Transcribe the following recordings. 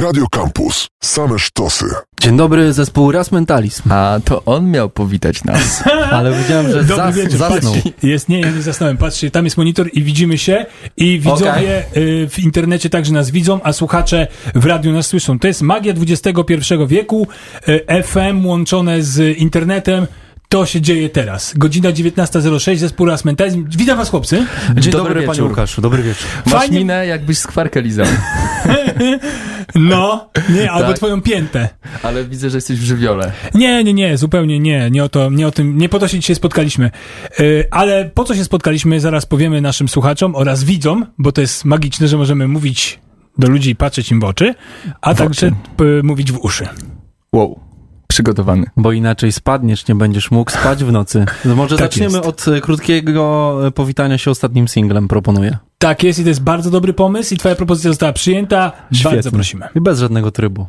Radio Campus. Same sztosy. Dzień dobry, zespół Raz Mentalizm. A to on miał powitać nas. Ale widziałem, że zas, wieczór, zasnął. patrzcie, jest, nie, ja nie zasnąłem, patrzcie, tam jest monitor i widzimy się i widzowie y, w internecie także nas widzą, a słuchacze w radiu nas słyszą. To jest magia XXI wieku, y, FM łączone z internetem. To się dzieje teraz. Godzina 19.06, zespół Raz Mentalizm. Witam was, chłopcy. Dzień Dobry dobry, panie. Łukaszu, dobry wieczór. Masz Fajnie- minę, jakbyś skwarkę lizał. No, nie, albo Tak. twoją piętę. Ale widzę, że jesteś w żywiole. Nie, nie, nie, zupełnie nie. Nie o, to, nie o tym, nie po to się dzisiaj spotkaliśmy. Yy, ale po co się spotkaliśmy, zaraz powiemy naszym słuchaczom oraz widzom, bo to jest magiczne, że możemy mówić do ludzi i patrzeć im w oczy, a W także oczy. mówić w uszy. Wow. Przygotowany. Bo inaczej spadniesz, nie będziesz mógł spać w nocy. No Może Tak zaczniemy jest. od e, krótkiego e, powitania się ostatnim singlem, proponuję. Tak jest i to jest bardzo dobry pomysł i twoja propozycja została przyjęta. Bardzo prosimy. I bez żadnego trybu.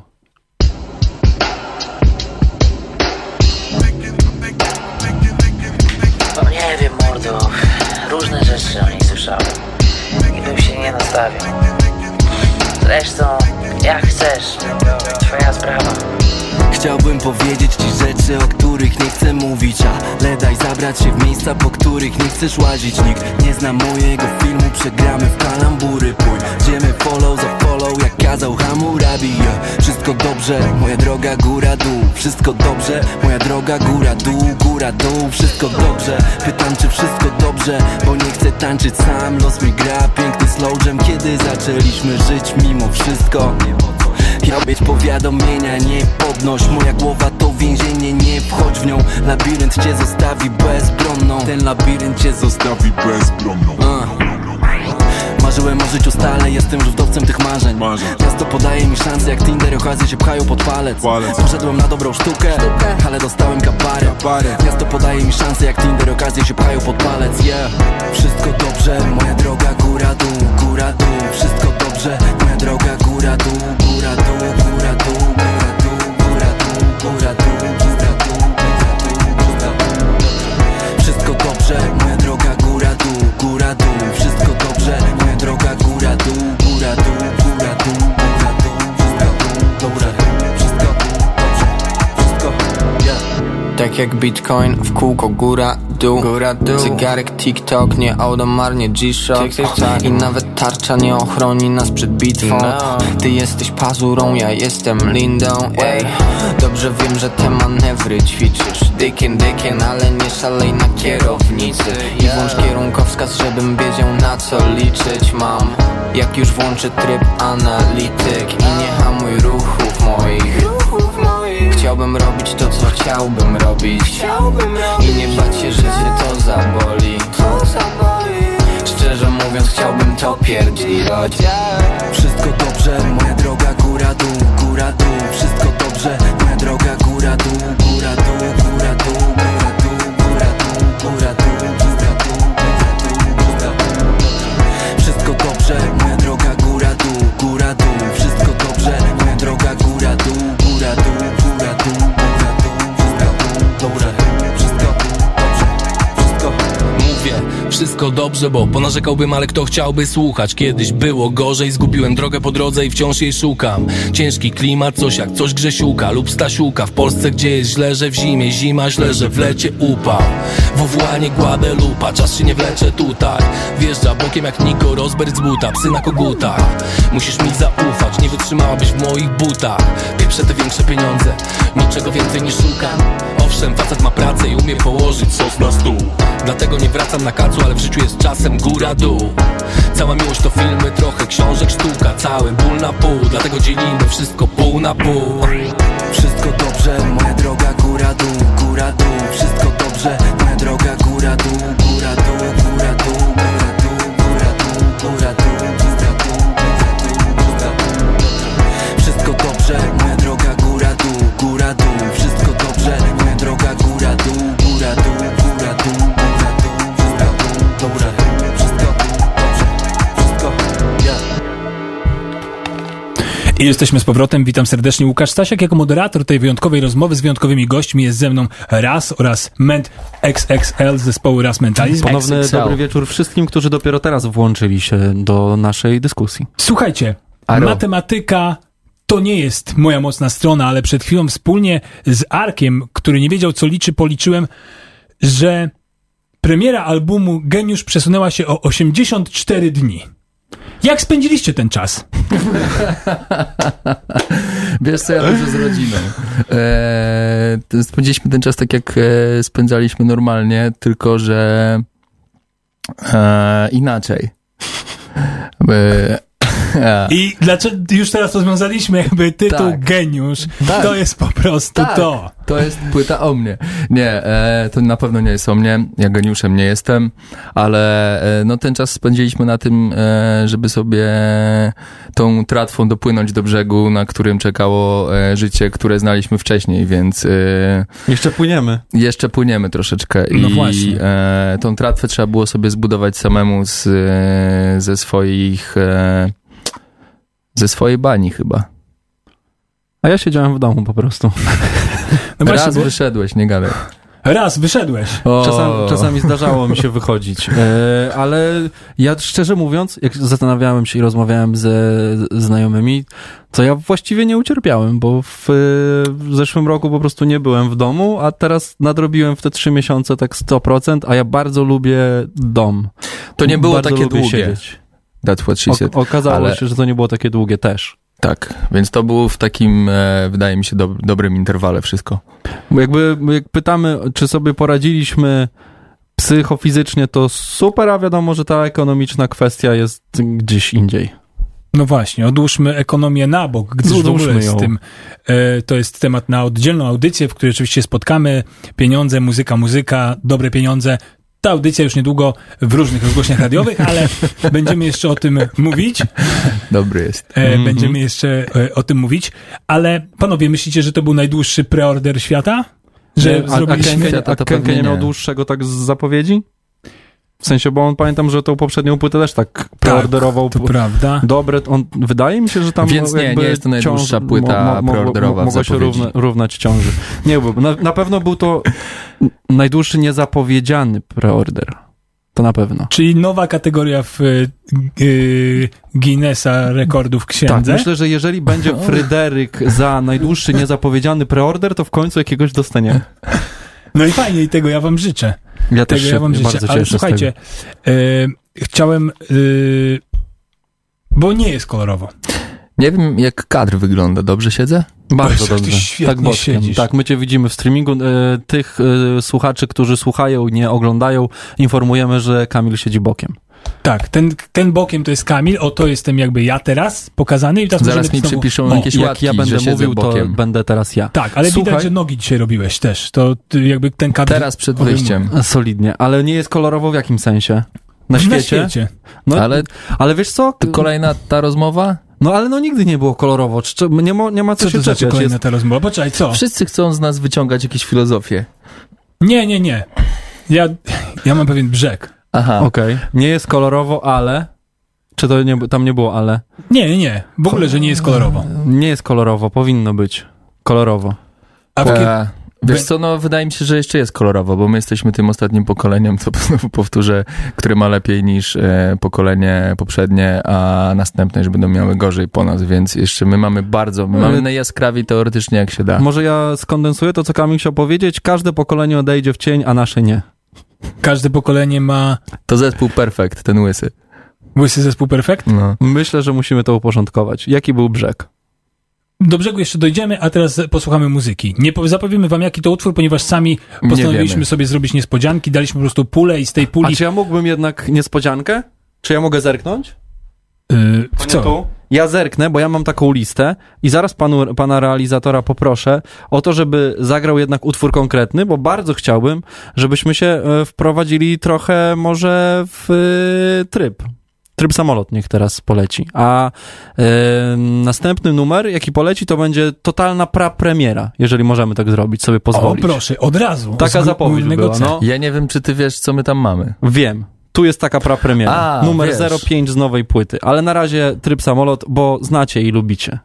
No nie wiem, mordo. Różne rzeczy o niej słyszałem. I bym się nie nastawił. Zresztą, jak chcesz. Twoja sprawa. Chciałbym powiedzieć ci rzeczy, o których nie chcę mówić Ale daj zabrać się w miejsca, po których nie chcesz łazić Nikt. Nie zna mojego filmu, przegramy w kalambury Pójdziemy follow za follow, jak kazał Hammurabi. Wszystko dobrze, moja droga góra dół. Wszystko dobrze, moja droga góra dół Góra dół, wszystko dobrze Pytam czy wszystko dobrze, bo nie chcę tańczyć sam. Los mi gra, piękny slow jam Kiedy zaczęliśmy żyć mimo wszystko Być powiadomienia, nie podnoś. Moja głowa to więzienie, nie wchodź w nią. Labirynt cię zostawi bezbronną. Ten labirynt cię zostawi bezbronną. Uh. Marzyłem o życiu stale, jestem już wdowcem tych marzeń. Miasto podaje mi szansę, jak Tinder okazje się pchają pod palec. Poszedłem na dobrą sztukę, ale dostałem kabarę Miasto podaje mi szansę, jak Tinder okazje się pchają pod palec. Yeah, wszystko dobrze, moja droga góra dół, góra dół. Wszystko dobrze, moja droga góra dół, góra dół, góra dół, góra dół, góra dół, góra dół, góra Tak jak bitcoin w kółko góra dół. Góra dół. Zegarek TikTok nie automarnie G-Shock. I nawet tarcza nie ochroni nas przed bitwą. Ty jesteś pazurą, ja jestem lindą Ej, dobrze wiem, że te manewry ćwiczysz. Dykiem, dykiem, ale nie szalej na kierownicy. I włącz kierunkowskaz, żebym wiedział na co liczyć mam. Jak już włączę tryb analityk I nie hamuj ruchów moich Chciałbym robić to, co chciałbym robić. I nie bać się, że cię to zaboli. Szczerze mówiąc, chciałbym to pierdzielać Wszystko dobrze, dobrze, bo ponarzekałbym, ale kto chciałby słuchać? Kiedyś było gorzej, zgubiłem drogę po drodze i wciąż jej szukam. Ciężki klimat, coś jak coś Grzesiuka lub Stasiuka. W Polsce, gdzie jest źle, że w zimie zima, źle, że w lecie upał Wowołanie Guadalupa, czas się nie wlecze tutaj. Wjeżdża bokiem jak Niko Rosberg buta, psy na kogutach. Musisz mi zaufać, nie wytrzymałabyś w moich butach. Pierwsze te większe pieniądze, niczego więcej nie szukam. Owszem, facet ma pracę i umie położyć sos na stół. Dlatego nie wracam na kacu, ale w życiu jest czasem góra-dół. Cała miłość to filmy, trochę książek, sztuka Cały ból na pół, dlatego dzielimy wszystko pół na pół. Wszystko dobrze, moja droga góra dół, góra dół Wszystko dobrze, droga góra dół, góra dół, góra dół, jesteśmy z powrotem. Witam serdecznie. Łukasz Stasiak jako moderator tej wyjątkowej rozmowy z wyjątkowymi gośćmi. Jest ze mną Raz oraz Ment XXL z zespołu Raz Mentalizm. Ponowny XXL. dobry wieczór wszystkim, którzy dopiero teraz włączyli się do naszej dyskusji. Słuchajcie, Aro. matematyka to nie jest moja mocna strona, ale przed chwilą wspólnie z Arkiem, który nie wiedział co liczy, policzyłem, że premiera albumu Geniusz przesunęła się o 84 dni. Jak spędziliście ten czas? Wiesz co, ja dużo z rodziną. E, spędziliśmy ten czas tak, jak e, spędzaliśmy normalnie, tylko że e, inaczej. E, I dlaczego już teraz rozwiązaliśmy jakby tytuł Tak. Geniusz. Tak. To jest po prostu Tak. to. To jest płyta o mnie. Nie, e, to na pewno nie jest o mnie. Ja geniuszem nie jestem, ale e, no ten czas spędziliśmy na tym, e, żeby sobie tą tratwą dopłynąć do brzegu, na którym czekało e, życie, które znaliśmy wcześniej, więc e, Jeszcze płyniemy. jeszcze płyniemy troszeczkę No i właśnie. e, tą tratwę trzeba było sobie zbudować samemu z, ze swoich e, ze swojej bani chyba. A ja siedziałem w domu po prostu. No właśnie, Raz bo wyszedłeś, nie gadaj. raz wyszedłeś. Czasami, czasami zdarzało mi się wychodzić, e, ale ja szczerze mówiąc, jak zastanawiałem się i rozmawiałem ze znajomymi, to ja właściwie nie ucierpiałem, bo w, w zeszłym roku po prostu nie byłem w domu, a teraz nadrobiłem w te trzy miesiące tak 100%, a ja bardzo lubię dom. To nie było bardzo takie długie. Siedzieć. That's what she said. O, okazało ale- się, że to nie było takie długie też. Tak, więc to było w takim, e, wydaje mi się, dob- dobrym interwale wszystko. Bo jakby jak pytamy, czy sobie poradziliśmy psychofizycznie, to super, a wiadomo, że ta ekonomiczna kwestia jest gdzieś indziej. No właśnie, odłóżmy ekonomię na bok, gdyż w Odłóżmy ogóle z tym e, to jest temat na oddzielną audycję, w której oczywiście spotkamy pieniądze, muzyka, muzyka, dobre pieniądze. Ta audycja już niedługo w różnych rozgłośniach radiowych, ale będziemy jeszcze o tym mówić. Dobry jest. E, Mhm. Będziemy jeszcze e, o tym mówić. Ale panowie, myślicie, że to był najdłuższy preorder świata? Że a, a, zrobiliśmy... Kenke, Świata a Kenke nie miał nie. dłuższego tak z zapowiedzi? W sensie, bo on pamiętam, że tą poprzednią płytę też tak preorderował. To prawda. Dobre, on, wydaje mi się, że tam Więc nie, nie jest to najdłuższa ciąż- płyta mo- preorderowa w Mogło się równa, równać ciąży. Nie, bo na, na pewno był to najdłuższy niezapowiedziany preorder. To na pewno. Czyli nowa kategoria w y, y, Guinnessa rekordów Tak, księdze. myślę, że jeżeli będzie Fryderyk za najdłuższy niezapowiedziany preorder, to w końcu jakiegoś dostaniemy. No i fajnie, i tego ja wam życzę. Ja też Tego się ja wam życzę. Ale słuchajcie, e, chciałem, e, bo nie jest kolorowo. Nie wiem, jak kadr wygląda. Dobrze siedzę? Bardzo Boże, dobrze. tak, boczkiem. siedzisz. tak, my cię widzimy w streamingu. E, tych słuchaczy, którzy słuchają, nie oglądają, informujemy, że Kamil siedzi bokiem. Tak, ten, ten bokiem to jest Kamil, o to jestem jakby ja teraz pokazany i teraz Zaraz mi znowu- przypiszą O, jakieś Jak łatki, ja będę mówił, to bokiem. będę teraz ja. Tak, ale Słuchaj. widać, że nogi dzisiaj robiłeś też. To jakby ten kadr... Teraz przed wyjściem. Solidnie, ale nie jest kolorowo w jakim sensie? Na świecie? Na świecie. No, ale, Ale wiesz co? to kolejna ta rozmowa? No ale no nigdy nie było kolorowo. Nie ma, nie ma co, Co się to znaczy czepiać. kolejna Jest, ta rozmowa? Poczekaj, co? Wszyscy chcą z nas wyciągać jakieś filozofie. Nie, nie, nie. Ja, ja mam pewien brzeg. Aha. Okej. Nie jest kolorowo, ale... Czy to nie, tam nie było ale? Nie, nie, nie. W ogóle, że nie jest kolorowo. Nie jest kolorowo, powinno być. Kolorowo. A w kie- E, wiesz co, no wydaje mi się, że jeszcze jest kolorowo, bo my jesteśmy tym ostatnim pokoleniem, to znowu powtórzę, które ma lepiej niż e, pokolenie poprzednie, a następne już będą miały gorzej po nas, więc jeszcze my mamy bardzo, my mamy najjaskrawiej teoretycznie jak się da. Może ja skondensuję to, co Kamil chciał powiedzieć. Każde pokolenie odejdzie w cień, a nasze nie. Każde pokolenie ma To zespół Perfect, ten łysy. łysy zespół perfekt. No. Myślę, że musimy to uporządkować. Jaki był brzeg? Do brzegu jeszcze dojdziemy, a teraz posłuchamy muzyki. Nie po- zapowiemy wam, jaki to utwór, ponieważ sami postanowiliśmy sobie zrobić niespodzianki, daliśmy po prostu pulę i z tej A puli... czy ja mógłbym jednak niespodziankę? Czy ja mogę zerknąć? Yy, co? tu? Ja zerknę, bo ja mam taką listę i zaraz panu, pana realizatora poproszę o to, żeby zagrał jednak utwór konkretny, bo bardzo chciałbym, żebyśmy się e, wprowadzili trochę może w e, tryb. Tryb samolot niech teraz poleci. A e, następny numer, jaki poleci, to będzie totalna pra-premiera, jeżeli możemy tak zrobić, sobie O, pozwolić. proszę, od razu. Taka zapowiedź była, no. Ja nie wiem, czy ty wiesz, co my tam mamy. Wiem. Tu jest taka pra-premiera. A, Numer wiesz. 05 z nowej płyty. Ale na razie tryb samolot, bo znacie i lubicie.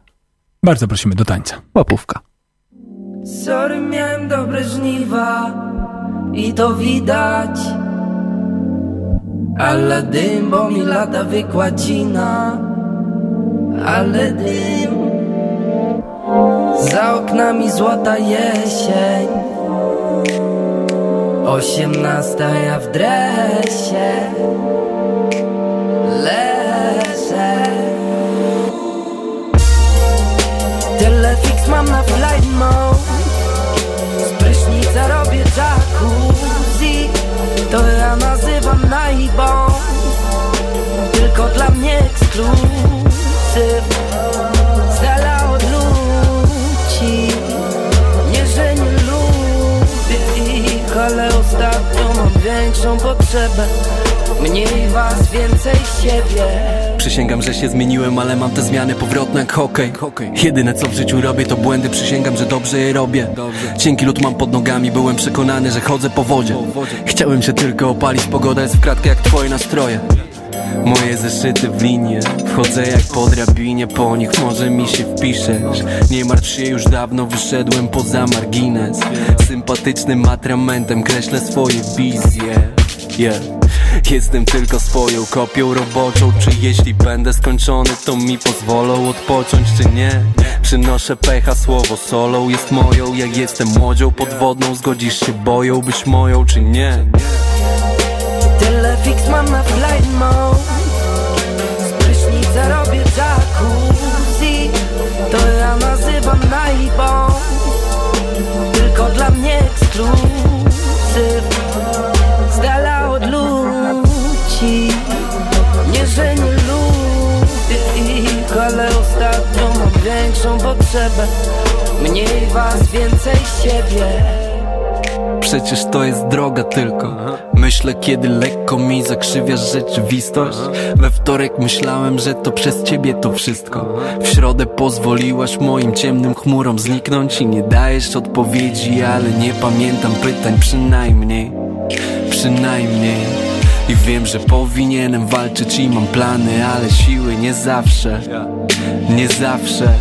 Bardzo prosimy do tańca. Łapówka. Sorry, miałem dobre żniwa i to widać. Ale dym, bo mi lata wykładzina. Ale dym, oknami złota jesień Osiemnasta ja w dresie Leżę. Telefix mam na flight mode. Z prysznica robię jacuzzi. To ja nazywam naibą Tylko dla mnie ekskluzyw Ale ostatnio mam większą potrzebę. Mniej was, więcej siebie. Przysięgam, że się zmieniłem, ale mam te zmiany powrotne jak hokej. Jedyne co w życiu robię to błędy, przysięgam, że dobrze je robię. Cienki lód mam pod nogami, byłem przekonany, że chodzę po wodzie. Chciałem się tylko opalić, pogoda jest w kratkę jak twoje nastroje Moje zeszyty w linie Wchodzę jak po drabinie Po nich może mi się wpiszesz. Nie martw się, już dawno wyszedłem poza margines. Sympatycznym atramentem kreślę swoje wizje. Yeah. Jestem tylko swoją kopią roboczą. Czy jeśli będę skończony to mi pozwolą odpocząć czy nie? Przynoszę pecha, słowo solą jest moją. Jak jestem młodzią podwodną Zgodzisz się boją być moją czy nie? Telefix mam na flight mode naibą Tylko dla mnie ekskluzyw. Z dala od ludzi. Nie, że nie lubię ich Ale ostatnio mam większą potrzebę. Mniej was, więcej siebie Przecież to jest droga tylko. Myślę kiedy lekko mi zakrzywiasz rzeczywistość. We wtorek myślałem, że to przez ciebie to wszystko. W środę pozwoliłaś moim ciemnym chmurom zniknąć I nie dajesz odpowiedzi, ale nie pamiętam pytań przynajmniej Przynajmniej. I wiem, że powinienem walczyć i mam plany, ale siły nie zawsze Nie zawsze.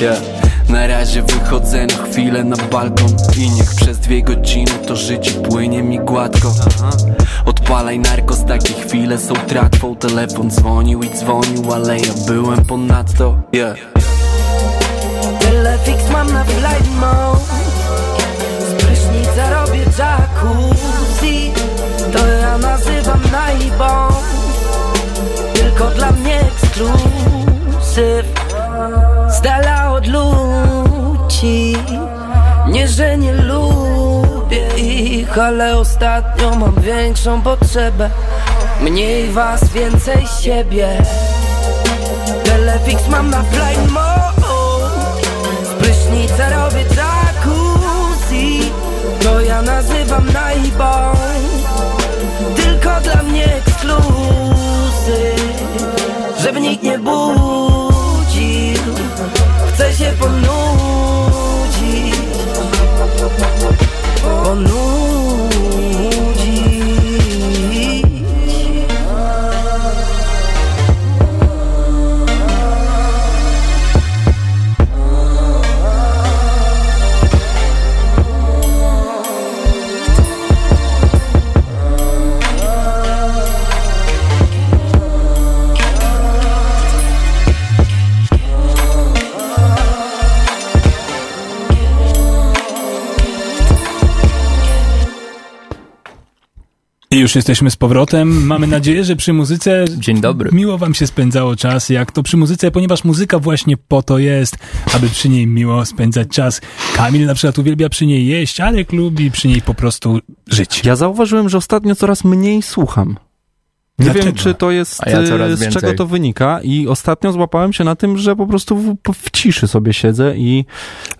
Yeah. Na razie wychodzę na chwilę na balkon. I niech przez dwie godziny to życie płynie mi gładko. Odpalaj narkos, takie chwile są tratwą. Telefon dzwonił i dzwonił, ale ja byłem ponadto yeah. Telefix mam na flight mode Z prysznica robię jacuzzi. To ja nazywam naibą. Tylko dla mnie ekskluzyw Z dala od ludzi. Nie, że nie lubię ich Ale ostatnio mam większą potrzebę. Mniej was, więcej siebie. Telefix mam na flight już jesteśmy z powrotem. Mamy nadzieję, że przy muzyce Dzień dobry. miło wam się spędzało czas, jak to przy muzyce, ponieważ muzyka właśnie po to jest, aby przy niej miło spędzać czas. Kamil na przykład uwielbia przy niej jeść, Alek lubi przy niej po prostu żyć. Ja zauważyłem, że ostatnio coraz mniej słucham. Nie Dlaczego? wiem, czy to jest, ja e, z więcej. czego to wynika i ostatnio złapałem się na tym, że po prostu w, w ciszy sobie siedzę i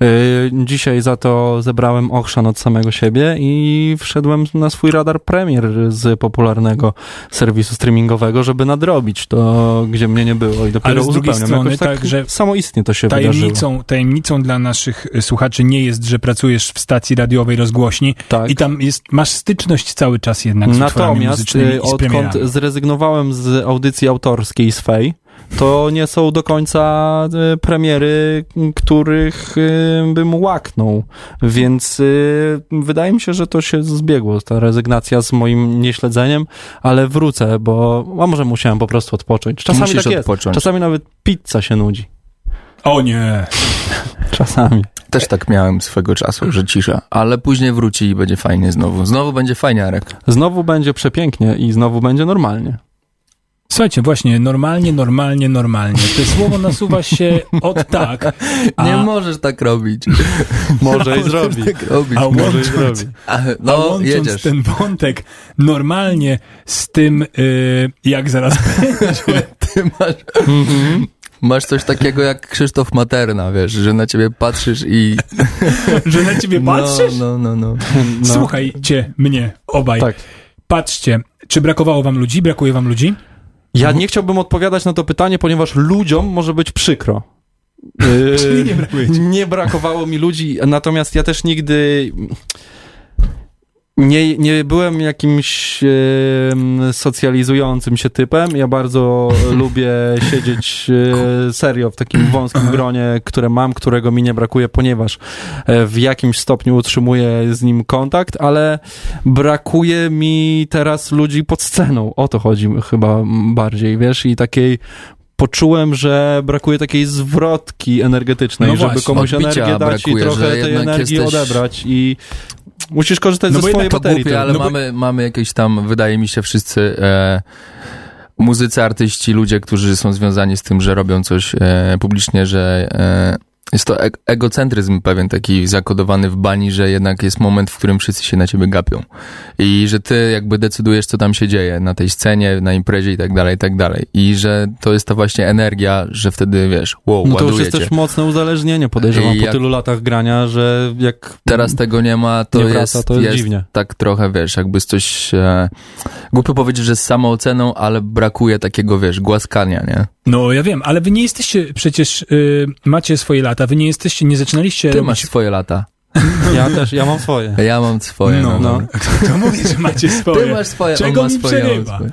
e, dzisiaj za to zebrałem ochrzan od samego siebie i wszedłem na swój radar premier z popularnego serwisu streamingowego, żeby nadrobić to, gdzie mnie nie było i dopiero Ale z drugiej strony tak, tak, że samoistnie to się wydarzyło. Tajemnicą, tajemnicą dla naszych y, słuchaczy nie jest, że pracujesz w stacji radiowej rozgłośni Tak. i tam jest, masz styczność cały czas jednak z utworami Natomiast muzycznymi y, i z odkąd premierami. Zrezygnowałem z audycji autorskiej swej, to nie są do końca y, premiery, których y, bym łaknął. Więc y, wydaje mi się, że to się zbiegło, ta rezygnacja z moim nieśledzeniem, ale wrócę, bo a może musiałem po prostu odpocząć. Czasami Musisz tak jest. odpocząć. Czasami nawet pizza się nudzi. O nie! Czasami. Też tak miałem swego czasu, że cisza, ale później wróci i będzie fajnie znowu. Znowu będzie fajnie, Arek. Znowu będzie przepięknie i znowu będzie normalnie. Słuchajcie, właśnie, normalnie, normalnie, normalnie. To słowo nasuwa się od tak, a, Nie możesz tak robić. Może i zrobi. tak robić. a Może i łącząc, zrobi. A, a no, łącząc jedziesz. ten wątek normalnie z tym, y, jak zaraz będzie. Ty masz, Mhm. Masz coś takiego jak Krzysztof Materna, wiesz, że na ciebie patrzysz i... Że na ciebie patrzysz? No, no, no. no. Słuchajcie mnie, obaj. Tak. Patrzcie, czy brakowało wam ludzi? Brakuje wam ludzi? Ja nie chciałbym odpowiadać na to pytanie, ponieważ ludziom może być przykro. Yy, Czyli nie brakuje ci. nie brakowało mi ludzi, natomiast ja też nigdy nie, nie byłem jakimś em, socjalizującym się typem. Ja bardzo lubię siedzieć e, serio w takim wąskim gronie, które mam, którego mi nie brakuje, ponieważ e, w jakimś stopniu utrzymuję z nim kontakt, ale brakuje mi teraz ludzi pod sceną. O to chodzi chyba bardziej, wiesz, i takiej poczułem, że brakuje takiej zwrotki energetycznej, No żeby właśnie, komuś energię dać brakuje, i trochę tej energii jesteś- odebrać i musisz korzystać No ze swojej baterii. głupie, ale No bo- mamy, mamy jakieś tam, wydaje mi się, wszyscy e, muzycy, artyści, ludzie, którzy są związani z tym, że robią coś e, publicznie, że e, jest to e- egocentryzm pewien taki zakodowany w bani, że jednak jest moment, w którym wszyscy się na ciebie gapią. I że ty jakby decydujesz, co tam się dzieje na tej scenie, na imprezie i tak dalej, i tak dalej. I że to jest ta właśnie energia, że wtedy, wiesz, wow, No to już jest cię. też mocne uzależnienie, podejrzewam, I po jak- tylu latach grania, że jak Teraz tego nie ma, to, nie jest, wraca, to jest dziwnie. tak trochę, wiesz, jakby coś, e, głupio powiedzieć, że z samooceną, ale brakuje takiego, wiesz, głaskania, nie? No ja wiem, ale wy nie jesteście przecież, y, macie swoje lata, wy nie jesteście, nie zaczynaliście Ty robić... masz swoje lata, ja też, ja mam swoje. ja mam swoje. No, No, no. To mówię, że macie swoje. Ty masz swoje, Czego on ma mi swoje, przerywa? swoje.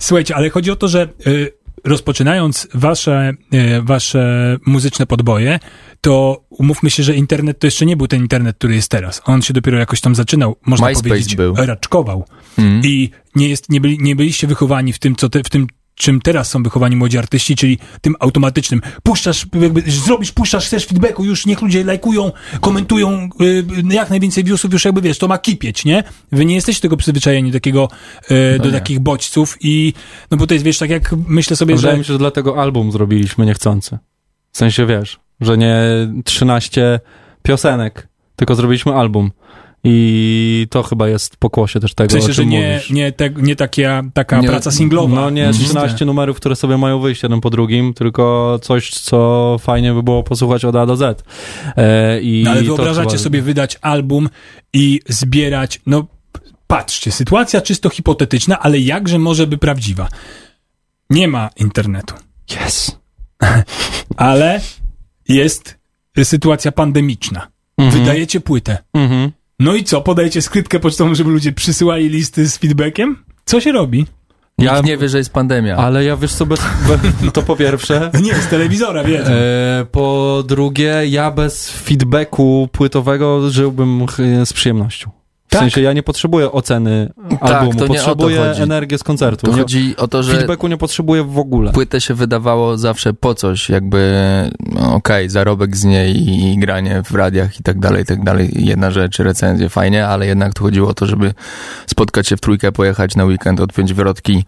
Słuchajcie, ale chodzi o to, że y, rozpoczynając wasze, y, wasze muzyczne podboje, to umówmy się, że internet to jeszcze nie był ten internet, który jest teraz. On się dopiero jakoś tam zaczynał, można MySpace powiedzieć, był. raczkował. Mm. I nie, jest, nie, byli, nie byliście wychowani w tym, co te, w tym, czym teraz są wychowani młodzi artyści, czyli tym automatycznym. Puszczasz, jakby zrobisz, puszczasz, chcesz feedbacku, już niech ludzie lajkują, komentują, y, jak najwięcej viewsów, już jakby wiesz, to ma kipieć, nie? Wy nie jesteście tego przyzwyczajeni do takiego, y, do nie. takich bodźców i, no bo to jest, wiesz, tak jak myślę sobie, Wydaje że... mi się, że dlatego album zrobiliśmy niechcący. W sensie, wiesz, że nie 13 piosenek, tylko zrobiliśmy album. I to chyba jest pokłosie też tego, W sensie, o że czym nie, mówisz. nie, te, nie taka, taka Nie, praca singlowa. No nie Mhm. 13 numerów, które sobie mają wyjść jeden po drugim, tylko coś, co fajnie by było posłuchać od A do Z. E, i No ale wyobrażacie trzeba- sobie wydać album i zbierać, no patrzcie, sytuacja czysto hipotetyczna, ale jakże może by prawdziwa. Nie ma internetu, Yes. ale jest sytuacja pandemiczna. Mhm. Wydajecie płytę. Mhm. No i co, podajecie skrytkę pocztową, żeby ludzie przysyłali listy z feedbackiem? Co się robi? Ja, Nikt nie wie, że jest pandemia. ale ja wiesz co, bez, be, to po pierwsze. Nie, z telewizora, wiedzą. E, po drugie, ja bez feedbacku płytowego żyłbym z przyjemnością. W Tak. sensie ja nie potrzebuję oceny albumu, o to potrzebuję energię z koncertu. To Nie, chodzi o to, że feedbacku nie potrzebuję w ogóle. płytę się wydawało zawsze po coś, jakby no, okej, zarobek z niej i, i granie w radiach i tak dalej, i tak dalej, jedna rzecz, recenzje, fajnie, ale jednak tu chodziło o to, żeby spotkać się w trójkę, pojechać na weekend, odpiąć wrotki,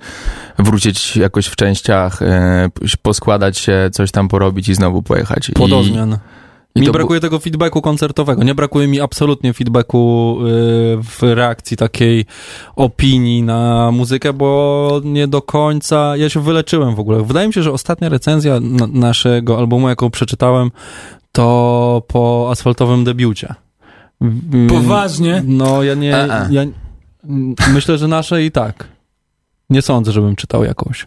wrócić jakoś w częściach, e, poskładać się, coś tam porobić i znowu pojechać. Pod I, mi brakuje tego feedbacku koncertowego. Nie brakuje mi absolutnie feedbacku y, w reakcji takiej opinii na muzykę, bo nie do końca. Ja się wyleczyłem w ogóle. Wydaje mi się, że ostatnia recenzja na, naszego albumu, jaką przeczytałem, to po asfaltowym debiucie. Y, Poważnie? No, ja nie. A, a. Ja, mm, myślę, że nasze i tak. Nie sądzę, żebym czytał jakąś.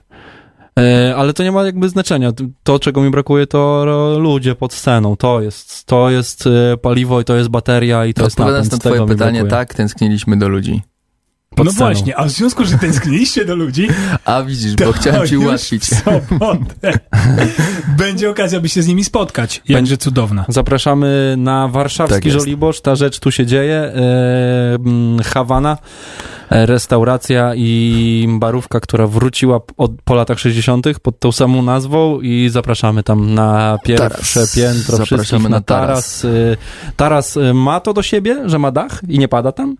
E, ale to nie ma jakby znaczenia. To, czego mi brakuje, to ludzie pod sceną. To jest, to jest e, paliwo i to jest bateria i to jest Odpowiadając napęd. na twoje pytanie, tak, tęskniliśmy do ludzi. pod No sceną. właśnie, a w związku, że tęskniliście do ludzi, A widzisz, bo chciałem ci ułatwić. sobotę będzie okazja, by się z nimi spotkać. Jakże cudowna. Zapraszamy na warszawski Tak jest. Żoliborz. Ta rzecz tu się dzieje. E, Hawana. Restauracja i barówka, która wróciła od, po latach 60. pod tą samą nazwą i zapraszamy tam na pierwsze Taras. piętro Zapraszamy wszystkich na taras. taras. Taras y, ma to do siebie, że ma dach i nie pada tam,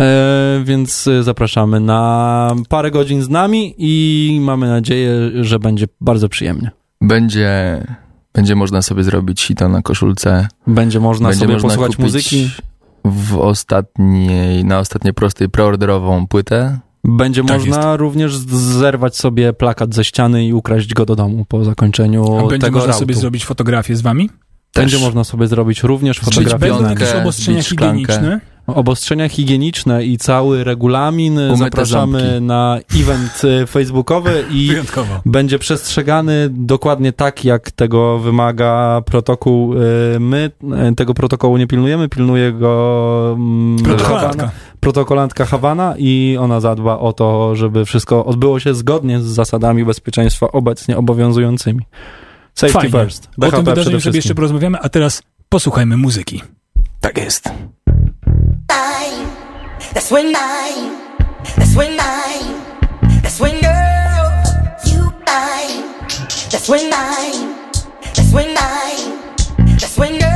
e, więc zapraszamy na parę godzin z nami i mamy nadzieję, że będzie bardzo przyjemnie. Będzie, będzie można sobie zrobić sito na koszulce. Będzie można będzie sobie można posłuchać muzyki. W ostatniej, na ostatniej prostej preorderową płytę. Będzie Tak można również z- zerwać sobie plakat ze ściany i ukraść go do domu po zakończeniu A będzie tego można rautu. sobie zrobić fotografię z wami? Będzie Też. można sobie zrobić również fotografię. będą piątkę, jakieś obostrzenia higieniczne? Obostrzenia higieniczne i cały regulamin Umyte zapraszamy ząbki. na event y, facebookowy i Wyjątkowo. będzie przestrzegany dokładnie tak, jak tego wymaga protokół. Y, My y, tego protokołu nie pilnujemy, pilnuje go mm, Protokolantka. Protokolantka Hawana i ona zadba o to, żeby wszystko odbyło się zgodnie z zasadami bezpieczeństwa obecnie obowiązującymi. Safety Fajnie. first. O BHP tym wydarzeniu sobie jeszcze porozmawiamy, a teraz posłuchajmy muzyki. Tak jest. That's when I, that's when I, that's when girl, you I, that's when I, that's when I, that's when girl,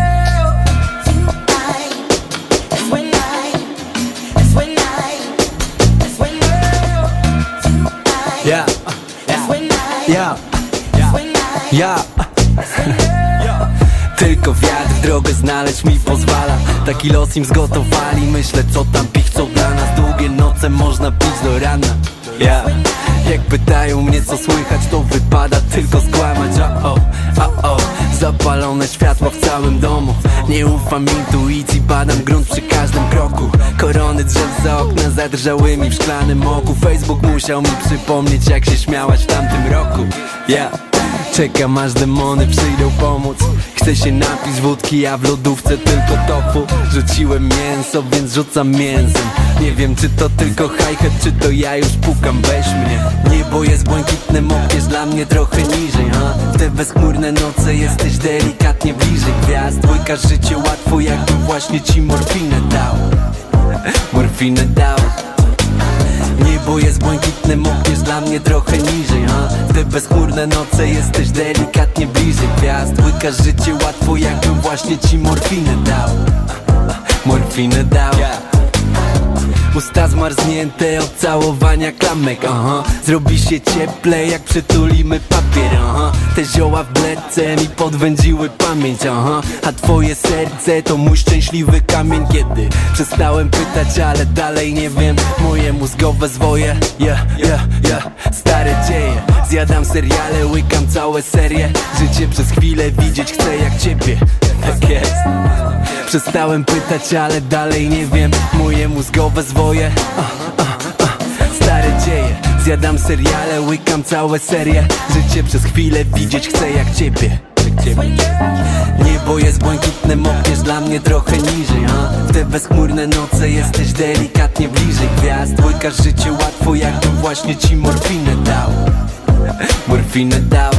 Yeah, yeah, yeah. girl. Tylko wiatr drogę znaleźć mi pozwala. Taki los im zgotowali. Myślę co tam pichcą dla noce można pić do rana. Ja. Jak pytają mnie co słychać To wypada tylko skłamać. O, o, o, o Zapalone światła w całym domu. Nie ufam intuicji Badam grunt przy każdym kroku. Korony drzew za okna zadrżałymi w szklanym oku. Facebook musiał mi przypomnieć jak się śmiałaś w tamtym roku. Ja Czekam aż demony przyjdą pomóc. Chcę się napić wódki, a w lodówce tylko tofu. Rzuciłem mięso, więc rzucam mięsem. Nie wiem czy to tylko hi-hat, czy to ja już pukam, weź mnie. Niebo jest błękitne, mokniesz dla mnie trochę niżej ha? W te bezchmurne noce jesteś delikatnie bliżej. Gwiazd Dwójka życie łatwo, jakby właśnie ci morfinę dał. Morfinę dał Niebo jest błękitne, mokniesz dla mnie trochę niżej ha? W te bezchmurne noce jesteś delikatnie bliżej gwiazd Łykasz życie łatwo, jakbym właśnie ci morfinę dał Morfinę dał Usta zmarznięte od całowania klamek, aha. Zrobi się cieplej jak przytulimy papier, aha. Te zioła w bledce mi podwędziły pamięć, aha. A twoje serce to mój szczęśliwy kamień. Kiedy przestałem pytać, ale dalej nie wiem. Moje mózgowe zwoje, yeah, yeah, yeah. Stare dzieje, zjadam seriale, łykam całe serie. Życie przez chwilę widzieć chcę jak ciebie, tak jest. Przestałem pytać, ale dalej nie wiem. Moje mózgowe zwoje. Stare dzieje. Zjadam seriale, łykam całe serie. Życie przez chwilę widzieć chcę jak ciebie. Niebo jest błękitne, mokniesz dla mnie trochę niżej a? W te bezchmurne noce jesteś delikatnie bliżej. Gwiazd Łykasz życie łatwo, jakbym właśnie ci morfinę dał. Morfinę dał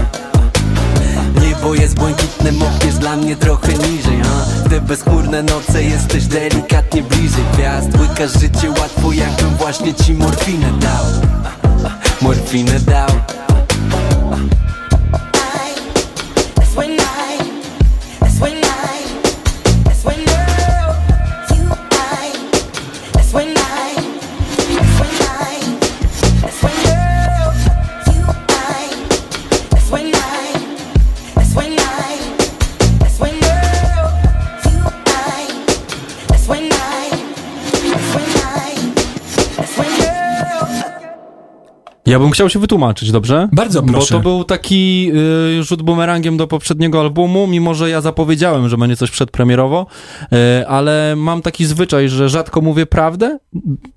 Niebo jest błękitne, mokniesz dla mnie trochę niżej a? Te bezchmurne noce jesteś delikatnie bliżej. Gwiazd Łykasz życie łatwo, jakbym właśnie ci morfinę dał. Morfinę dał Ja bym chciał się wytłumaczyć, dobrze? Bardzo Bo proszę. to był taki y, rzut bumerangiem do poprzedniego albumu, mimo że ja zapowiedziałem, że będzie coś przedpremierowo, y, ale mam taki zwyczaj, że rzadko mówię prawdę.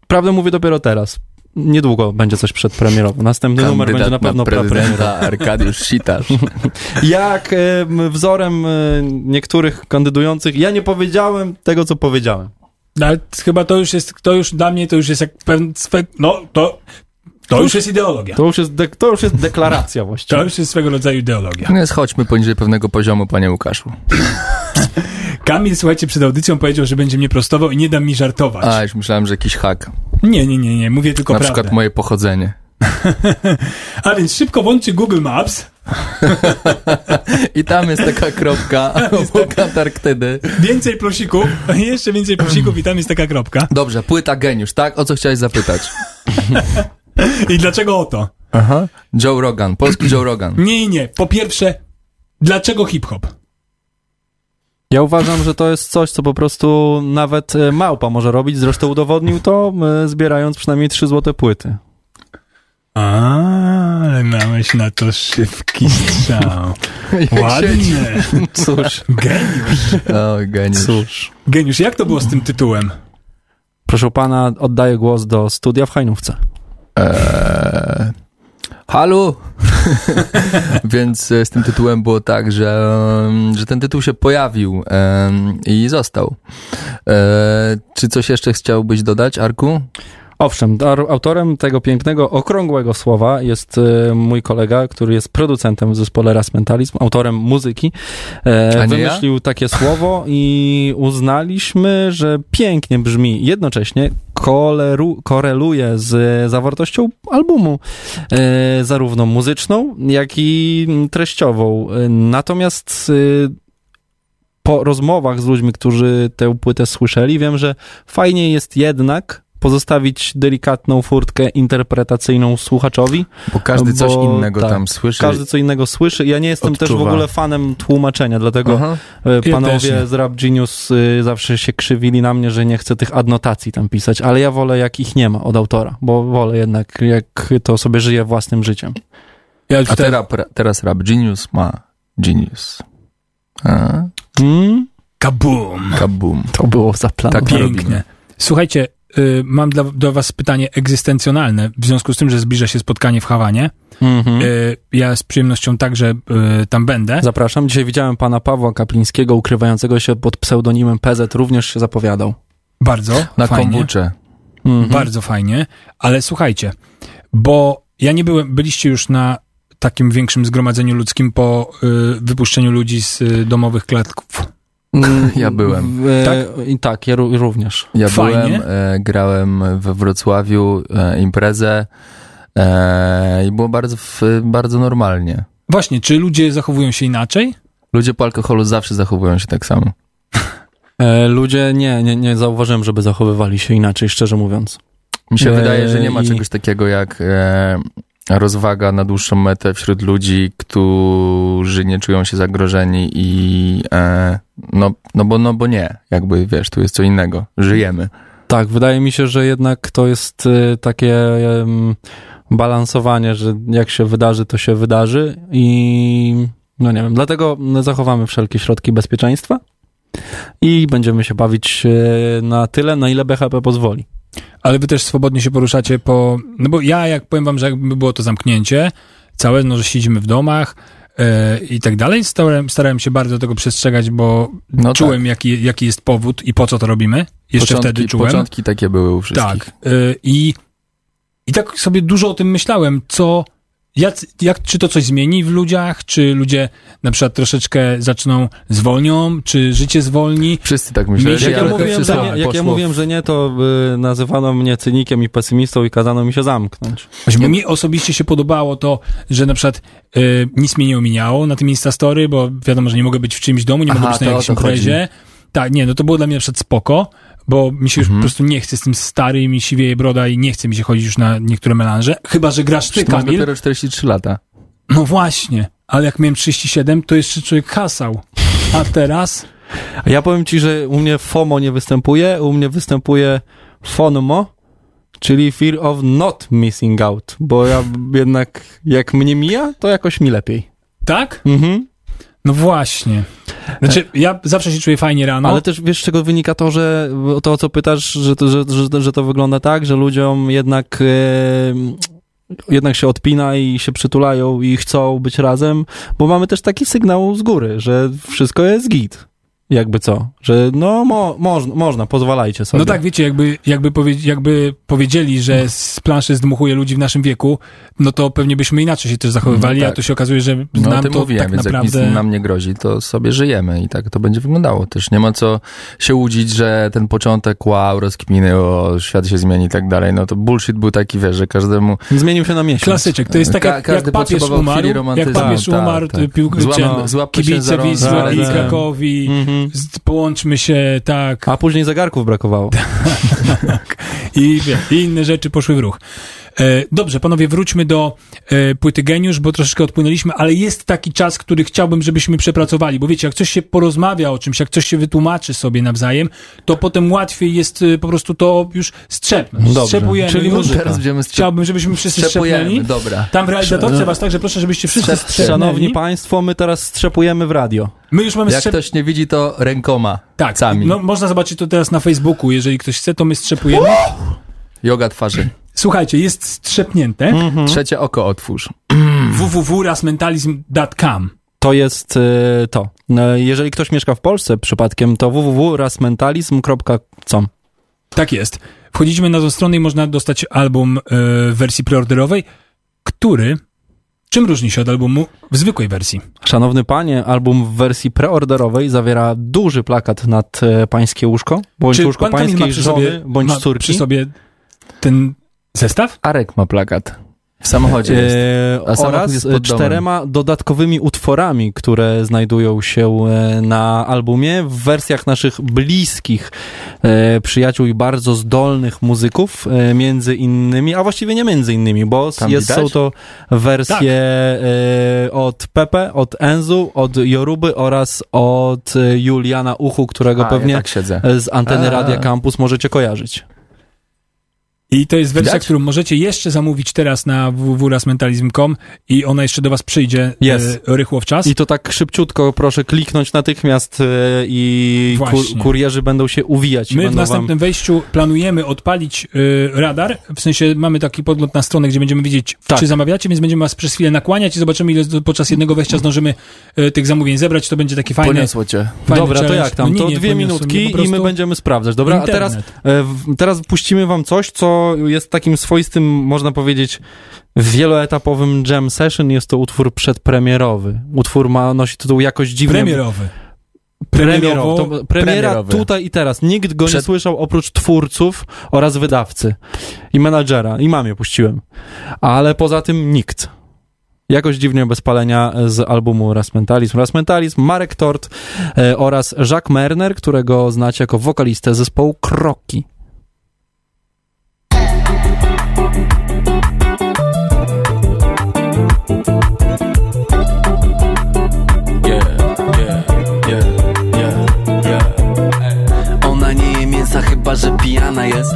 Prawdę mówię dopiero teraz. Niedługo będzie coś przedpremierowo. Następny numer będzie na pewno prezydenta. Arkadiusz Sitarz. Jak y, wzorem y, niektórych kandydujących, ja nie powiedziałem tego, co powiedziałem. No, Ale chyba to już jest, to już dla mnie to już jest jak pewien, no to, to już jest ideologia. To już jest, de- to już jest deklaracja właściwie. To już jest swego rodzaju ideologia. No Więc chodźmy poniżej pewnego poziomu, panie Łukaszu. Kamil, słuchajcie, przed audycją powiedział, że będzie mnie prostował i nie dam mi żartować. A, już myślałem, że jakiś hak. Nie, nie, nie, nie, mówię tylko Na prawdę. przykład moje pochodzenie. A więc szybko włączcie Google Maps. I tam jest taka kropka obok Antarktydy. Więcej plusików, jeszcze więcej plusików i tam jest taka kropka. Dobrze, płyta geniusz, tak? O co chciałeś zapytać? I dlaczego o to? Aha. Joe Rogan, polski Joe Rogan. Nie, nie. Po pierwsze, dlaczego hip-hop? Ja uważam, że to jest coś, co po prostu nawet e, małpa może robić. Zresztą udowodnił to, e, zbierając przynajmniej trzy złote płyty. A, ale miałeś na to szybki strzał. Ładnie. Cóż, Geniusz. O, geniusz. cóż. Geniusz, jak to było z tym tytułem? Proszę pana, oddaję głos do studia w Hajnówce. Eee, Halu! Więc e, z tym tytułem było tak, że, że ten tytuł się pojawił i został. E, czy coś jeszcze chciałbyś dodać, Arku? Owszem, autorem tego pięknego, okrągłego słowa jest e, mój kolega, który jest producentem w zespole Ras Mentalizm, autorem muzyki. E, nie ja? wymyślił takie słowo i uznaliśmy, że pięknie brzmi. Jednocześnie koleru, koreluje z zawartością albumu, e, zarówno muzyczną, jak i treściową. Natomiast e, po rozmowach z ludźmi, którzy tę płytę słyszeli, wiem, że fajnie jest jednak pozostawić delikatną furtkę interpretacyjną słuchaczowi. Bo każdy coś Bo innego tak, tam słyszy. Każdy co innego słyszy. Ja nie jestem też w Odczuwa. ogóle fanem tłumaczenia, dlatego Aha. e, panowie nie. z Rap Genius y, zawsze się krzywili na mnie, że nie chcę tych adnotacji tam pisać, ale ja wolę jak ich nie ma od autora, bo wolę jednak jak to sobie żyje własnym życiem. Ja A teraz, teraz rap Genius ma Genius. A, Mm, Kaboom. kabum. to było zaplanowane. Tak Pięknie. robimy. Słuchajcie, mam dla, do was pytanie egzystencjonalne, w związku z tym, że zbliża się spotkanie w Hawanie. Mhm. Y, ja z przyjemnością także y, tam będę. Zapraszam. Dzisiaj widziałem pana Pawła Kaplińskiego, ukrywającego się pod pseudonimem PZ, również się zapowiadał. Bardzo Na fajnie. kombucze. Mhm. Bardzo fajnie, ale słuchajcie, bo ja nie byłem, byliście już na takim większym zgromadzeniu ludzkim po y, wypuszczeniu ludzi z y, domowych klatków. Mm, Ja byłem. w- Tak? I tak, ja ró- również. Ja Fajnie. byłem, e, grałem we Wrocławiu e, imprezę e, i było bardzo, w, bardzo normalnie. Właśnie, czy ludzie zachowują się inaczej? Ludzie po alkoholu zawsze zachowują się tak samo. E, ludzie nie, nie, nie zauważyłem, żeby zachowywali się inaczej, szczerze mówiąc. Mi się E, wydaje, że nie ma i- czegoś takiego jak e, rozwaga na dłuższą metę wśród ludzi, którzy nie czują się zagrożeni i e, no, no, bo, no bo nie, jakby wiesz, tu jest co innego. Żyjemy. Tak, wydaje mi się, że jednak to jest y, takie balansowanie, że jak się wydarzy, to się wydarzy i no nie wiem, dlatego zachowamy wszelkie środki bezpieczeństwa i będziemy się bawić y, na tyle, na ile BHP pozwoli. Ale wy też swobodnie się poruszacie po... No bo ja, jak powiem wam, że jakby było to zamknięcie całe, no że siedzimy w domach e, i tak dalej, starałem, starałem się bardzo tego przestrzegać, bo No czułem, jaki, jaki jest powód i po co to robimy. Jeszcze początki, wtedy czułem. Początki takie były u wszystkich. Tak. y, I, I tak sobie dużo o tym myślałem, co, jak, jak, czy to coś zmieni w ludziach, czy ludzie na przykład troszeczkę zaczną zwolnią, czy życie zwolni. Wszyscy tak się Jak ja, mówiłem, że nie, jak ja mówiłem, że nie, to y, nazywano mnie cynikiem i pesymistą i kazano mi się zamknąć. Właśnie, mi osobiście się podobało to, że na przykład y, nic mnie nie ominęło na tym Instastory, bo wiadomo, że nie mogę być w czymś domu, nie Aha, mogę być na chodzi. imprezie. Tak, nie, no to było dla mnie na przykład spoko, bo mi się już Mhm. po prostu nie chce z tym stary, mi siwieje broda i nie chce mi się chodzić już na niektóre melanże. Chyba, że grasz ty, masz Kamil. dopiero 43 lata. No właśnie, ale jak miałem 37, to jeszcze człowiek hasał. A teraz? Ja powiem ci, że u mnie FOMO nie występuje, u mnie występuje FONMO, czyli Fear of Not Missing Out, bo ja jednak, jak mnie mija, to jakoś mi lepiej. Tak? Mhm. No właśnie. Znaczy, ja zawsze się czuję fajnie rano. Ale też wiesz, z czego wynika to, że to, o co pytasz, że to, że, że, że to wygląda tak, że ludziom jednak, e, jednak się odpina i się przytulają i chcą być razem, bo mamy też taki sygnał z góry, że wszystko jest git. Jakby co? Że no mo, można, można, pozwalajcie sobie. No tak, wiecie, jakby, jakby, powie, jakby powiedzieli, że z planszy zdmuchuje ludzi w naszym wieku, no to pewnie byśmy inaczej się też zachowywali, No a tak. tu się okazuje, że No nam tym to mówiłem, tak więc jak naprawdę... nic nam nie grozi, to sobie żyjemy i tak to będzie wyglądało też. Nie ma co się łudzić, że ten początek, wow, rozkminy, o, świat się zmieni i tak dalej. No to bullshit był taki, wiesz, że każdemu... Zmienił się na miesiąc. Klasyczek, to jest tak Ka- jak, każdy jak papież umarł, jak papież Tak, umarł, tak. się kibice Wisły i. Krakowi, Mhm. Połączmy się, tak, A później zegarków brakowało. i, wie, i inne rzeczy poszły w ruch. E, dobrze, panowie, wróćmy do e, płyty Geniusz, bo troszeczkę odpłynęliśmy, ale jest taki czas, który chciałbym, żebyśmy przepracowali, bo wiecie, jak coś się porozmawia o czymś, jak coś się wytłumaczy sobie nawzajem, to potem łatwiej jest e, po prostu to już strzepnąć. Dobrze. Strzepujemy Czyli już. muzyka. Teraz będziemy strze- Chciałbym, żebyśmy wszyscy strzepujemy, strzepnęli. dobra. Tam w realizatorce was także proszę, żebyście wszyscy Strzep- strzepnęli. Szanowni Państwo, my teraz strzepujemy w radio. My już mamy Jak strzep... ktoś nie widzi, to rękoma. Tak, Sami. no, można zobaczyć to teraz na Facebooku, jeżeli ktoś chce, to my strzepujemy. Yoga twarzy. Słuchajcie, jest strzepnięte. Mhm. Trzecie oko otwórz. www.rasmentalizm.com To jest y, to. E, Jeżeli ktoś mieszka w Polsce przypadkiem, to www.rasmentalizm.com. Tak jest. Wchodzimy na tą stronę i można dostać album e, w wersji preorderowej, który... Czym różni się od albumu w zwykłej wersji? Szanowny panie, album w wersji preorderowej zawiera duży plakat nad e, pańskie łóżko, bądź Czy łóżko pańskiej żony, sobie, bądź ma córki. przy sobie ten zestaw? Arek ma plakat. W samochodzie jest. E, A samochód oraz jest pod domem. czterema dodatkowymi utworami, które znajdują się e, na albumie w wersjach naszych bliskich e, przyjaciół i bardzo zdolnych muzyków, e, między innymi, a właściwie nie między innymi, bo jest, są to wersje e, od Pepe, od Enzu, od Joruby oraz od Juliana Uchu, którego A, pewnie Ja tak z anteny A. Radia Campus możecie kojarzyć. I to jest wersja, Widać? którą możecie jeszcze zamówić teraz na www.rasmentalizm.com i ona jeszcze do was przyjdzie Jest. e, rychło w czas. I to tak szybciutko, proszę kliknąć natychmiast e, i kurierzy będą się uwijać. My w następnym wejściu planujemy odpalić y, radar, w sensie mamy taki podgląd na stronę, gdzie będziemy widzieć, Tak. czy zamawiacie, więc będziemy was przez chwilę nakłaniać i zobaczymy, ile podczas jednego wejścia zdążymy y, tych zamówień zebrać. To będzie taki fajny, Poniosło cię. fajny Dobra, to challenge. jak tam? No nie, to nie, dwie minutki i my będziemy sprawdzać. Dobra, a teraz, internet. e, w, teraz puścimy wam coś, co jest takim swoistym, można powiedzieć, wieloetapowym jam session. Jest to utwór przedpremierowy. Utwór ma, nosi tytuł jakoś dziwnie... Premierowy. Premierowo, to, premiera Premierowy. tutaj i teraz. Nikt go nie Przed- słyszał oprócz twórców oraz wydawcy i menadżera. I mamie puściłem. Ale poza tym nikt. Jakoś dziwnie bez palenia z albumu Rasmentalizm. Rasmentalizm, Marek Tort e, oraz Jacques Merner, którego znacie jako wokalistę zespołu Kroki. Chyba że pijana jest.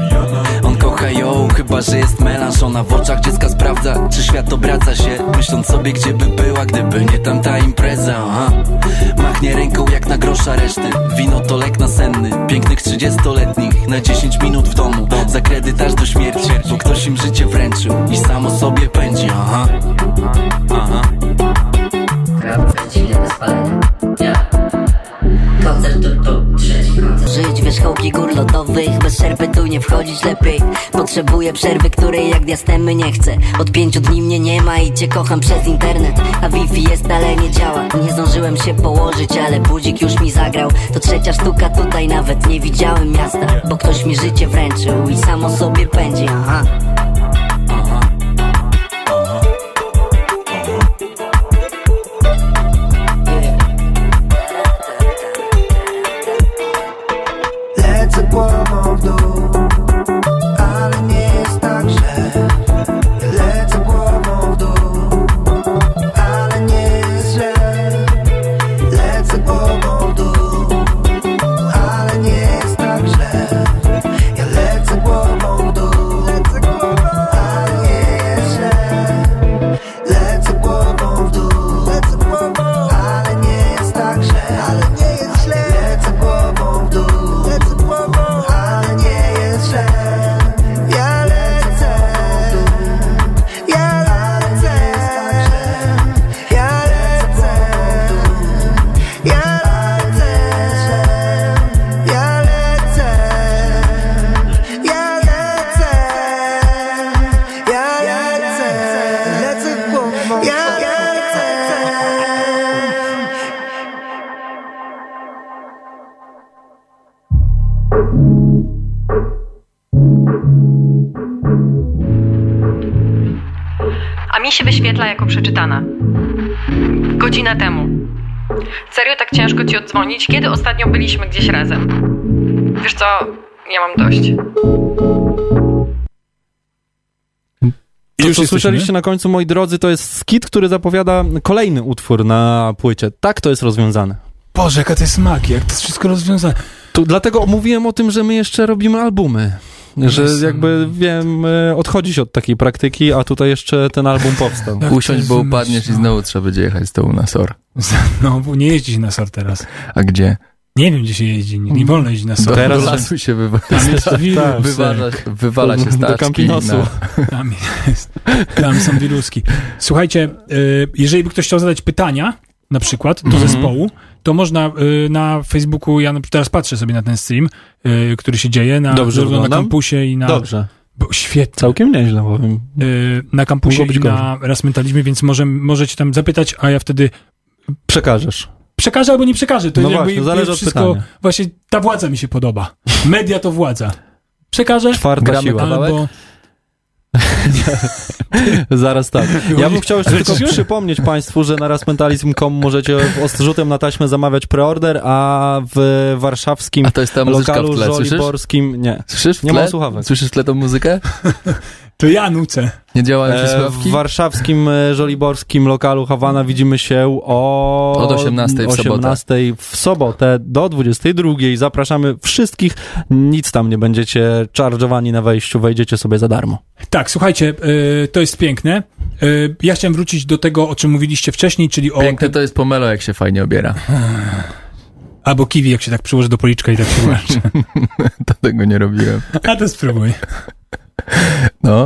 On kocha ją, chyba że jest melanż. Ona w oczach dziecka sprawdza, czy świat obraca się. Myśląc sobie, gdzie by była, gdyby nie tamta impreza aha. Machnie ręką jak na grosza reszty. Wino to lek nasenny, pięknych trzydziestoletnich. Na 10 minut w domu, za kredyt aż do śmierci. Bo ktoś im życie wręczył i samo sobie pędzi Aha, aha. Chwilę bez palenia. Ja. Koncert to, to trzeci koncert. Żyć wierzchołki gór lodowych Bez przerwy tu nie wchodzić lepiej. Potrzebuję przerwy, której jak diastemy nie chcę. Od pięciu dni mnie nie ma i cię kocham przez internet. A Wi-Fi jest, ale nie działa. Nie zdążyłem się położyć, ale budzik już mi zagrał. To trzecia sztuka tutaj, nawet nie widziałem miasta Bo ktoś mi życie wręczył i samo sobie pędzi. Aha byliśmy gdzieś razem? Wiesz co, ja mam dość. To, już co jesteśmy? słyszeliście na końcu, moi drodzy, to jest skit, który zapowiada kolejny utwór na płycie. Tak to jest rozwiązane. Boże, jaka to jest magia, jak to jest wszystko rozwiązane. Tu, dlatego mówiłem o tym, że my jeszcze robimy albumy. Że jakby, wiem, e, odchodzić od takiej praktyki, a tutaj jeszcze ten album powstał. Jak to Usiądź, bo upadniesz i znowu trzeba będzie jechać z tobą na SOR. No, bo nie jeździ się na SOR teraz. A gdzie? Nie wiem, gdzie się jeździ, nie, nie wolno jeździć na Do, SOR. Teraz- do lasu się wywa Tam jest tak, wirus, wywala, tak. wywala się Do staczki. Campinosu. Na, Tam jest. Tam są wiruski. Słuchajcie, y, jeżeli by ktoś chciał zadać pytania, na przykład do Mhm. zespołu, to można y, na Facebooku, ja teraz patrzę sobie na ten stream, y, który się dzieje na, Dobrze zarówno na kampusie i na... Dobrze. Bo, świetnie. Całkiem nieźle, powiem. Y, na kampusie i na raz mentalizmie, więc może, możecie tam zapytać, a ja wtedy Przekażesz. Przekażę albo nie przekażę. To No jakby właśnie, zależy od wszystko, pytania. Właśnie ta władza mi się podoba. Media to władza. Przekażę Czwarta siła. albo... Zaraz tak. Ja bym chciał jeszcze tylko przypomnieć Państwu, że na rasmentalizm.com możecie ostrzutem na taśmę zamawiać preorder, a w warszawskim a to jest ta muzyczka w lokalu tle, słyszysz? żoliborskim nie. Słyszysz w Nie tle? mam słuchawek. Słyszysz w tle tą muzykę? To ja nucę. Nie działają ci E, słuchawki? w warszawskim e, żoliborskim lokalu Hawana widzimy się o... Od 18 w sobotę. 18 w sobotę do 22. Zapraszamy wszystkich. Nic tam nie będziecie charge'owani na wejściu, wejdziecie sobie za darmo. Tak, słuchajcie, y, to jest piękne. Y, ja chciałem wrócić do tego, o czym mówiliście wcześniej, czyli o... Piękne to jest pomelo, jak się fajnie obiera. Albo kiwi, jak się tak przyłoży do policzka i tak się. To tego nie robiłem. A to spróbuj. No.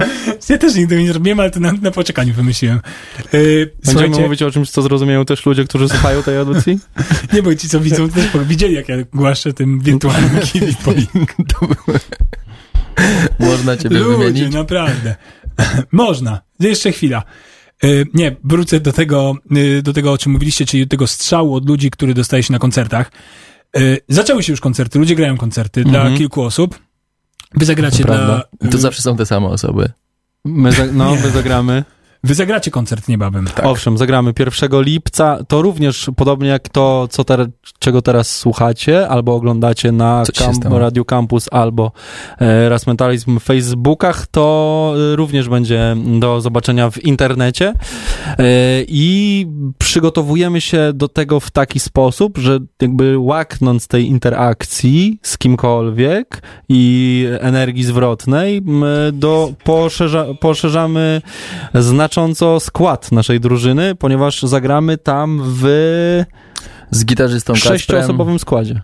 Ja też nigdy nie zrobiłem, ale to na, na poczekaniu wymyśliłem. Yy, Będziemy słuchajcie, mówić o czymś, co zrozumieją też ludzie, którzy słuchają tej audycji? nie bo ci co widzą, też widzieli, jak ja głaszczę tym wirtualnym kiwi Można ciebie Ludzie, wymienić. naprawdę. Można. Jeszcze chwila. Yy, nie, wrócę do tego, yy, do tego, o czym mówiliście, czyli do tego strzału od ludzi, który dostaje się na koncertach. Yy, zaczęły się już koncerty, ludzie grają koncerty dla Mhm. kilku osób. Wy zagracie To dla... To zawsze są te same osoby. My za, no, my zagramy. Wy zagracie koncert niebawem. Owszem, zagramy 1 lipca. To również podobnie jak to, co ter, czego teraz słuchacie, albo oglądacie na Camp? Radio Campus, albo e, Raz Mentalizm w Facebookach, to e, również będzie do zobaczenia w internecie. E, I przygotowujemy się do tego w taki sposób, że jakby łaknąc tej interakcji z kimkolwiek i energii zwrotnej, my do, poszerza, poszerzamy znacząco skład naszej drużyny, ponieważ zagramy tam w Z gitarzystą Kasprem, sześcioosobowym składzie.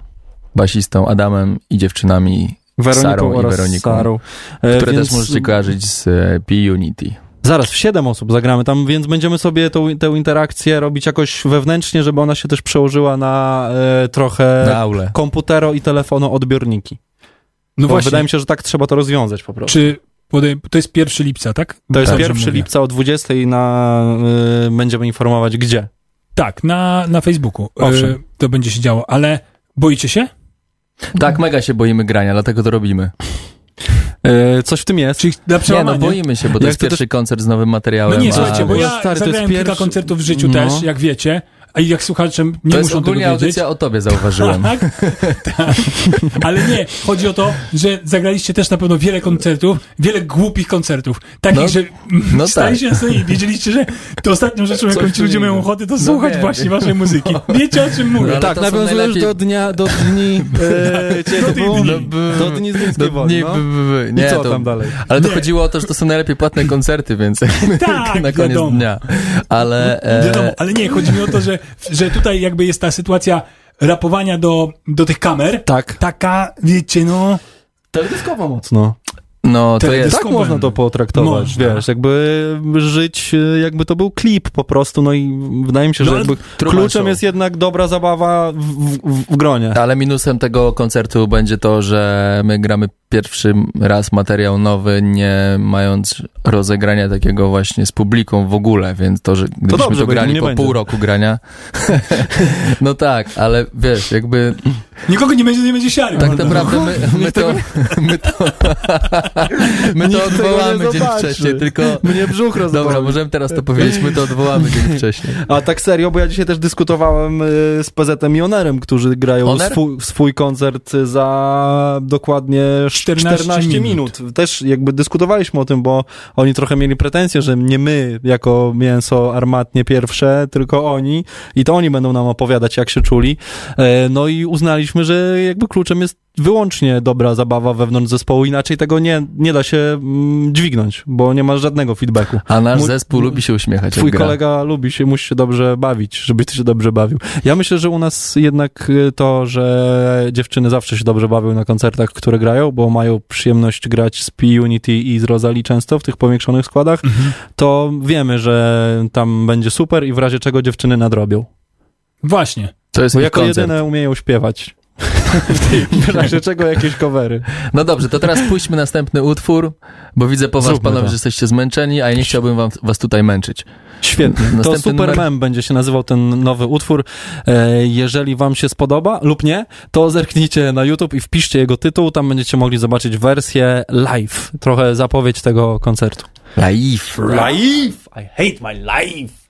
basistą Adamem i dziewczynami Weroniką Sarą i oraz Weroniką, Sarą. E, które więc też możecie kojarzyć z e, P-Unity. Zaraz, w siedem osób zagramy tam, więc będziemy sobie tą, tę interakcję robić jakoś wewnętrznie, żeby ona się też przełożyła na e, trochę Na komputero i telefonu odbiorniki. No Bo właśnie, wydaje mi się, że tak trzeba to rozwiązać po prostu. czy to jest 1 lipca, tak? To jest Dobrze 1 mówię. lipca o 20 na, y, będziemy informować gdzie. Tak, na, na Facebooku. Owszem. Y, to będzie się działo, ale boicie się? Tak, mega się boimy grania, dlatego to robimy. Y, coś w tym jest. Czy dla Nie, no boimy się, bo to Ja jest chcę pierwszy koncert z nowym materiałem. No nie, słuchajcie, bo ja stary, to jest zagrałem kilka pierwszy- koncertów w życiu No. też, jak wiecie, a jak słuchacze nie To muszą jest tego ogólnie wiedzieć. audycja o tobie, zauważyłem. Tak, tak. Ale nie, chodzi o to, że zagraliście też na pewno wiele koncertów, wiele głupich koncertów. Takich, No, że no staliście tak. na scenie i wiedzieliście, że to ostatnią rzeczą, jaką ci ludzie nie mają ochotę, to No słuchać wiem, właśnie waszej muzyki. Wiecie, o czym mówię. No, tak, nawiązujesz najlepiej- do dnia, do dni, e, Do tych było? dni. Do dni z Gdyńskiej No, Woli, nie, no. b- b- b- I nie, co to, tam dalej? Ale to Nie. chodziło o to, że to są najlepiej płatne koncerty, więc Tak, na koniec wiadomo. dnia. Ale Wiadomo, e, ale nie, chodzi mi o to, że, że tutaj jakby jest ta sytuacja rapowania do, do tych kamer. Tak. Taka, wiecie, no... Teledyskowo mocno. no to jest... Tak można to potraktować, Można. wiesz, jakby żyć, jakby to był klip po prostu, no i wydaje mi się, No, że ale jakby kluczem Show. jest jednak dobra zabawa w, w, w gronie. Ale minusem tego koncertu będzie to, że my gramy pierwszy raz materiał nowy, nie mając rozegrania takiego właśnie z publiką w ogóle, więc to, że gdybyśmy to, dobrze, to grali po będzie. pół roku grania, no tak, ale wiesz, jakby Nikogo nie będzie, nie będzie siary. tak naprawdę my, my to my to, my to odwołamy dzień wcześniej, tylko Mnie brzuch rozboli. dobra, możemy teraz to powiedzieć, my to odwołamy dzień wcześniej. A tak serio, bo ja dzisiaj też dyskutowałem y, z PZ-em i Onerem, którzy grają swój, swój koncert za dokładnie 14, 14 minut. Też jakby dyskutowaliśmy o tym, bo oni trochę mieli pretensje, że nie my jako mięso armatnie pierwsze, tylko oni i to oni będą nam opowiadać, jak się czuli. E, No i uznaliśmy, że jakby kluczem jest wyłącznie dobra zabawa wewnątrz zespołu, inaczej tego nie, nie da się mm, dźwignąć, bo nie ma żadnego feedbacku. A nasz Mój- zespół lubi się uśmiechać. Twój jak gra. kolega lubi się, musi się dobrze bawić, żebyś ty się dobrze bawił. Ja myślę, że u nas jednak y, to, że dziewczyny zawsze się dobrze bawią na koncertach, które grają, bo mają przyjemność grać z P-Unity i z Rosalie często w tych powiększonych składach, to wiemy, że tam będzie super i w razie czego dziewczyny nadrobią. Właśnie. To jest Bo jako koncert. jedyne umieją śpiewać. W razie czego jakieś covery. No dobrze, to teraz puśćmy następny utwór, bo widzę po was, Zróbmy panowie, to. że jesteście zmęczeni, a ja nie chciałbym wam, was tutaj męczyć. Świetnie. To Następny Super numer? Mem będzie się nazywał ten nowy utwór. E, jeżeli wam się spodoba lub nie, to zerknijcie na YouTube i wpiszcie jego tytuł, tam będziecie mogli zobaczyć wersję live. Trochę zapowiedź tego koncertu. Live. Live! I hate my life!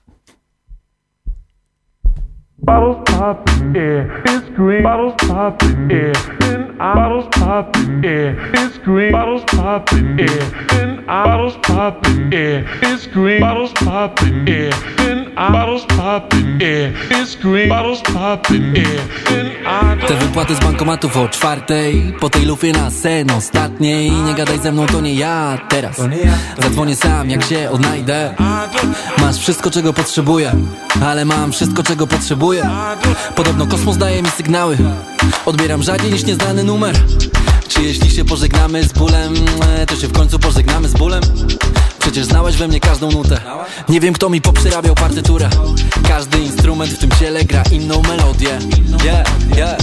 Bottles poppin', yeah, it's green. Bottles poppin', yeah, and I bottles poppin', yeah, it's green. Bottles poppin', yeah, and I bottles poppin', yeah, it's green. Bottles poppin', yeah, and I bottles poppin', yeah, it's green. Bottles poppin', yeah, and I Te wypłaty z bankomatów o czwartej Po tej lufie na sen ostatniej Nie gadaj ze mną, to nie ja teraz Zadzwonię sam, jak się odnajdę Masz wszystko, czego potrzebuję Ale mam wszystko, czego potrzebuję Podobno kosmos daje mi sygnały. Odbieram rzadziej niż nieznany numer. Czy jeśli się pożegnamy z bólem e, To się w końcu pożegnamy z bólem? Przecież znałeś we mnie każdą nutę. Nie wiem kto mi poprzerabiał partyturę. Każdy instrument w tym ciele gra inną melodię. Yeah, yeah.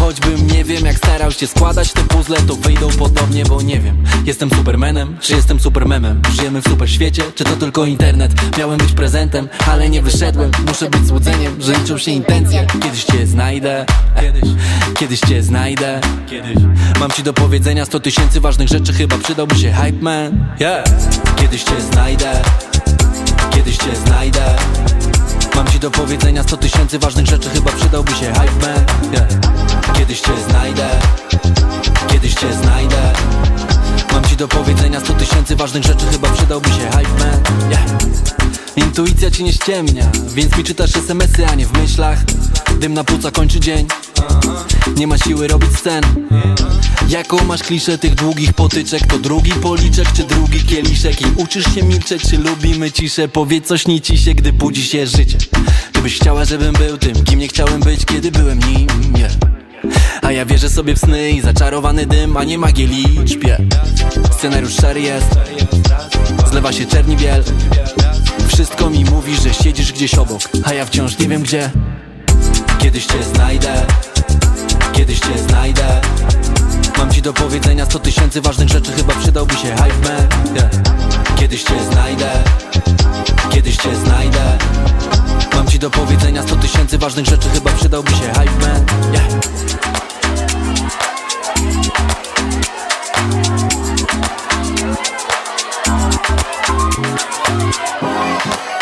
Choćbym nie wiem jak starał się składać te puzzle To wyjdą podobnie, bo nie wiem. Jestem supermanem, czy jestem supermemem? Żyjemy w super świecie, czy to tylko internet? Miałem być prezentem, ale nie wyszedłem. Muszę być złudzeniem, że liczą się intencje. Kiedyś cię znajdę. Kiedyś, kiedyś cię znajdę. Kiedyś. Mam ci do powiedzenia 100 tysięcy ważnych rzeczy. Chyba przydałby się hype man. Yeah. Kiedyś cię znajdę. Kiedyś cię znajdę Mam ci do powiedzenia 100 tysięcy ważnych rzeczy Chyba przydałby się hype man yeah. Kiedyś cię znajdę Kiedyś cię znajdę Mam ci do powiedzenia 100 tysięcy ważnych rzeczy Chyba przydałby się hype man yeah. Intuicja ci nie ściemnia Więc mi czytasz smsy, a nie w myślach. Dym na płuca kończy dzień. Nie ma siły robić scen. Jaką masz kliszę tych długich potyczek? To drugi policzek czy drugi kieliszek? I uczysz się milczeć czy lubimy ciszę? Powiedz coś nie ci się, gdy budzi się życie. Gdybyś chciała, żebym był tym Kim nie chciałem być, kiedy byłem nim yeah. A ja wierzę sobie w sny i zaczarowany dym A nie magię liczb yeah. Scenariusz szary jest. Zlewa się czerni biel Wszystko mi mówi, że siedzisz gdzieś obok A ja wciąż nie wiem gdzie. Kiedyś cię znajdę Kiedyś cię znajdę. Mam ci do powiedzenia 100 tysięcy ważnych rzeczy Chyba przydałby się hype man. Yeah. Kiedyś cię znajdę Kiedyś cię znajdę. Mam ci do powiedzenia 100 tysięcy ważnych rzeczy Chyba przydałby się hype man. Yeah.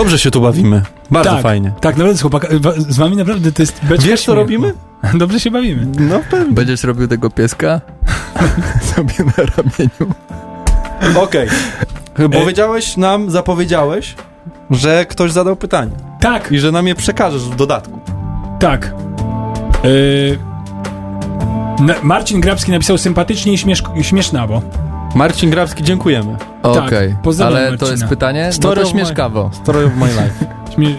Dobrze się tu bawimy. Bardzo tak, fajnie. Tak, naprawdę z, chłopaka, z wami naprawdę to jest beczka Wiesz, co robimy? Dobrze się bawimy. No pewnie. Będziesz robił tego pieska? Sobie na ramieniu. Okej. Powiedziałeś nam, zapowiedziałeś, że ktoś zadał pytanie. Tak, I że nam je przekażesz w dodatku. tak. Yy, na- Marcin Grabski napisał sympatycznie i śmiesz, śmiesznawo. Marcin Grabski, dziękujemy. Okej, pozdrawiam ale to Marcina. jest pytanie? Story no to my- śmieszkawo. Story of my life. Śmie...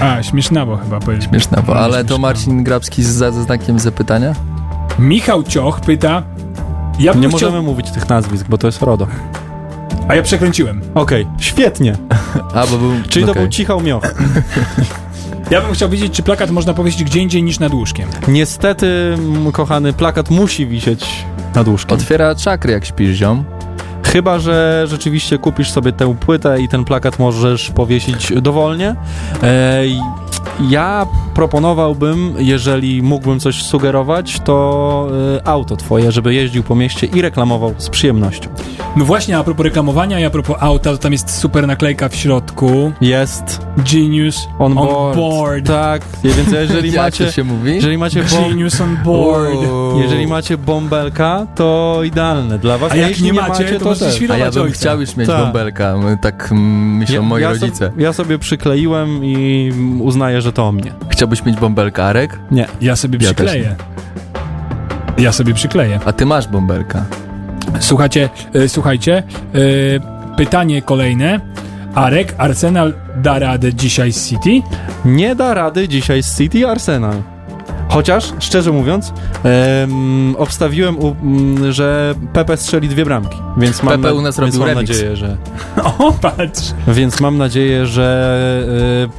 A, śmiesznawo chyba powiedział. Śmiesznawo, ale to śmiesznawo. Marcin Grabski z za ze znakiem zapytania? Michał Cioch pyta. Ja Nie chciał... możemy mówić tych nazwisk, bo to jest RODO. A ja przekręciłem. Okej, świetnie. A, bo był... Czyli to okej. był cichał mioch. Ja bym chciał wiedzieć, czy plakat można powiesić gdzie indziej niż nad łóżkiem. Niestety, kochany, plakat musi wisieć nad łóżkiem. Otwiera czakry, jak śpisz, ziom. Chyba, że rzeczywiście kupisz sobie tę płytę i ten plakat możesz powiesić dowolnie. Ej, ja proponowałbym, jeżeli mógłbym coś sugerować, to e, auto twoje, żeby jeździł po mieście i reklamował z przyjemnością. No właśnie, a propos reklamowania i a propos auta, to tam jest super naklejka w środku. Jest Genius on, on board. board. Tak, więc jeżeli Jak macie... to się mówi? Jeżeli macie, bom- Genius on board. jeżeli macie bąbelka, to idealne dla was. A jak jeśli nie macie, to to możecie. A ja bym ojca. chciał już mieć Tak. bąbelka. Tak mm, myślą moi ja, rodzice. So, ja sobie przykleiłem i uznaję, że to o mnie. Chciałbyś mieć bąbelka, Arek? Nie. Ja sobie Ja przykleję. Ja sobie przykleję. A ty masz bąbelka. Słuchajcie, e, słuchajcie, e, pytanie kolejne. Arek, Arsenal da radę dzisiaj z City? Nie da rady dzisiaj z City Arsenal. Chociaż, szczerze mówiąc, em, obstawiłem, u, m, że Pepe strzeli dwie bramki. Więc mam, Pepe u nas więc robił mam remix. nadzieję, że. O, patrz. Więc mam nadzieję, że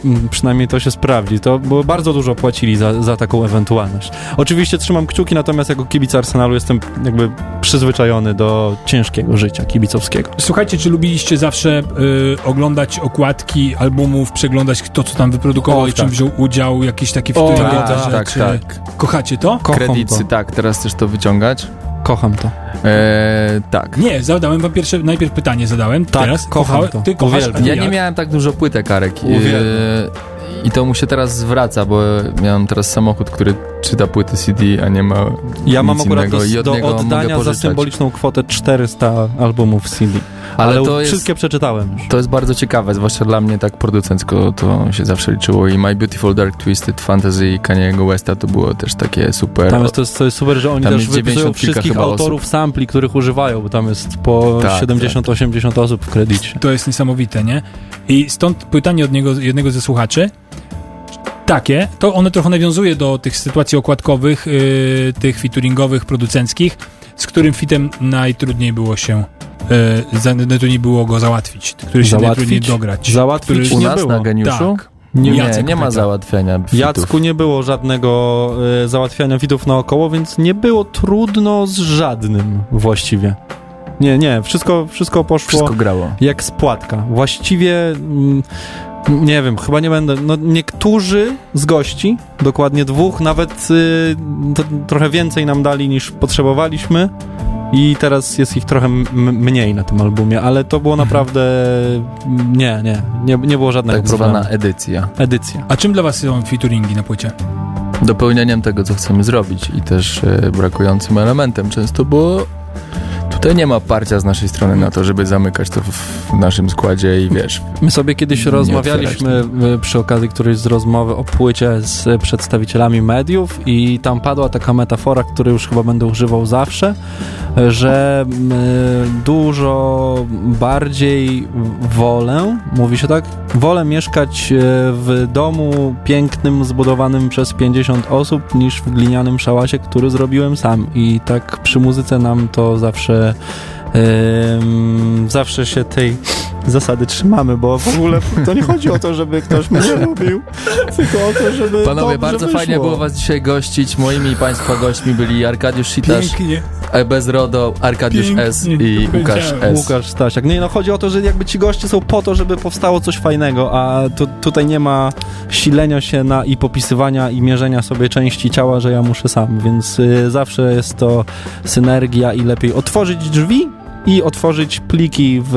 m, przynajmniej to się sprawdzi. To bo bardzo dużo płacili za, za taką ewentualność. Oczywiście trzymam kciuki, natomiast jako kibic Arsenalu jestem jakby przyzwyczajony do ciężkiego życia kibicowskiego. Słuchajcie, czy lubiliście zawsze y, oglądać okładki albumów, przeglądać kto co tam wyprodukował Oj, i w czym tak. wziął udział, jakieś takie O, wtórne tak, rzeczy? tak, Kochacie to? Kocham Kredycy, to. tak, teraz chcesz to wyciągać? Kocham to. Eee, tak. Nie, zadałem wam pierwsze, najpierw pytanie zadałem, Tak, teraz kocham kocha- to. Ty kochasz, Uwielbiam. Ja nie miałem tak dużo płytek, Karek. Uwielbiam. Eee, I to mu się teraz zwraca, bo miałem teraz samochód, który czyta płyty CD, a nie ma Ja mam akurat innego do, i od do niego mogę oddania za symboliczną kwotę 400 albumów CD. Ale, Ale to jest- wszystkie przeczytałem już. To jest bardzo ciekawe, zwłaszcza dla mnie tak producencko to się zawsze liczyło i My Beautiful Dark Twisted Fantasy Kanye'ego Westa to było też takie super. Tam jest, to, jest, to jest super, że oni Tam też jest wypisują 90 kilka wszystkich autorów sampli, których używają, bo tam jest po Tak, 70-80 osób w kredycie. To jest niesamowite, nie? I stąd pytanie od niego, jednego ze słuchaczy. Takie, to one trochę nawiązuje do tych sytuacji okładkowych, yy, tych featuringowych, producenckich, z którym fitem najtrudniej było się, yy, za- najtrudniej było go załatwić, który się Załatwić? najtrudniej dograć. Załatwić Który- U nie nas było. na Geniuszu? Tak. Nie, Jacek nie ma załatwiania fitów. Jacku nie było żadnego e, załatwiania widów naokoło, więc nie było trudno z żadnym właściwie. Nie, nie, wszystko, wszystko poszło Wszystko grało. jak spłatka. Właściwie, mm, nie wiem, chyba nie będę, no niektórzy z gości, dokładnie dwóch, nawet y, to, trochę więcej nam dali niż potrzebowaliśmy i teraz jest ich trochę m- mniej na tym albumie, ale to było naprawdę, nie, nie, nie, nie było żadnego Tak problemu. zwana edycja. Edycja. A czym dla was są featuringi na płycie? Dopełnieniem tego, co chcemy zrobić i też e, brakującym elementem często, bo tutaj nie ma parcia z naszej strony na to, żeby zamykać to w, naszym składzie i wiesz, My sobie kiedyś rozmawialiśmy y, przy okazji którejś z rozmowy o płycie z przedstawicielami mediów i tam padła taka metafora, której już chyba będę używał zawsze, że y, dużo bardziej wolę, mówi się tak, wolę mieszkać y, w domu pięknym, zbudowanym przez 50 osób, niż w glinianym szałasie, który zrobiłem sam. I tak przy muzyce nam to zawsze zawsze się tej zasady trzymamy, bo w ogóle to nie chodzi o to, żeby ktoś mnie lubił, tylko o to, żeby Panowie, bardzo wyszło. fajnie było was dzisiaj gościć. Moimi i państwa gośćmi byli Arkadiusz Sitasz, Pięknie. e, bez RODO, Arkadiusz Pięknie S i to Łukasz. S. Łukasz Stasiak. Nie, no chodzi o to, że jakby ci goście są po to, żeby powstało coś fajnego, a tu, tutaj nie ma silenia się na i popisywania i mierzenia sobie części ciała, że ja muszę sam, więc y, zawsze jest to synergia i lepiej otworzyć drzwi i otworzyć pliki w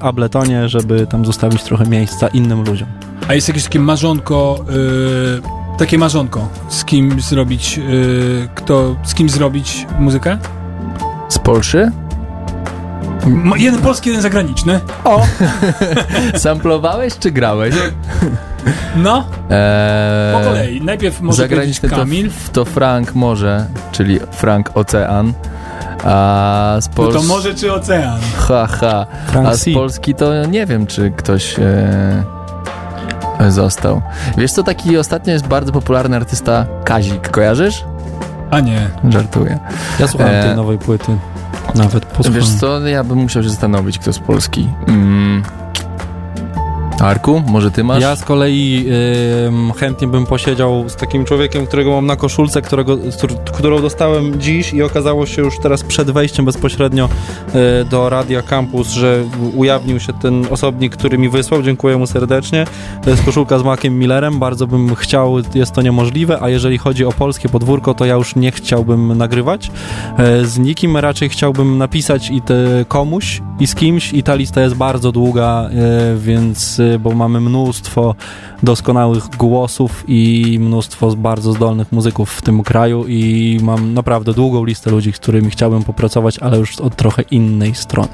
Abletonie, żeby tam zostawić trochę miejsca innym ludziom. A jest jakieś takie marzonko, y, takie marzonko, z kim zrobić, y, kto, z kim zrobić muzykę? Z Polszy? M- jeden polski, jeden zagraniczny. O! Samplowałeś czy grałeś? No, Eee, po kolei. Najpierw może Zagraniczny to, Kamil. to Frank Morze, czyli Frank Ocean. A z No Polski... to może czy ocean? Ha, ha. Frank A z. Polski to nie wiem, czy ktoś e, został. Wiesz co, taki ostatnio jest bardzo popularny artysta Kazik. Kojarzysz? A nie. Żartuję. Ja słuchałem E, tej nowej płyty. Nawet posłuchałem. Wiesz co, ja bym musiał się zastanowić, kto z Polski. Mm. Arku, może ty masz? Ja z kolei ym, chętnie bym posiedział z takim człowiekiem, którego mam na koszulce, którego, któr- którą dostałem dziś i okazało się już teraz przed wejściem bezpośrednio y, do Radia Campus, że ujawnił się ten osobnik, który mi wysłał. Dziękuję mu serdecznie. To jest koszulka z Maciem Millerem. Bardzo bym chciał, jest to niemożliwe, a jeżeli chodzi o polskie podwórko, to ja już nie chciałbym nagrywać. E, Z nikim raczej chciałbym napisać i komuś i z kimś i ta lista jest bardzo długa, e, więc bo mamy mnóstwo doskonałych głosów i mnóstwo bardzo zdolnych muzyków w tym kraju i mam naprawdę długą listę ludzi, z którymi chciałbym popracować, ale już od trochę innej strony.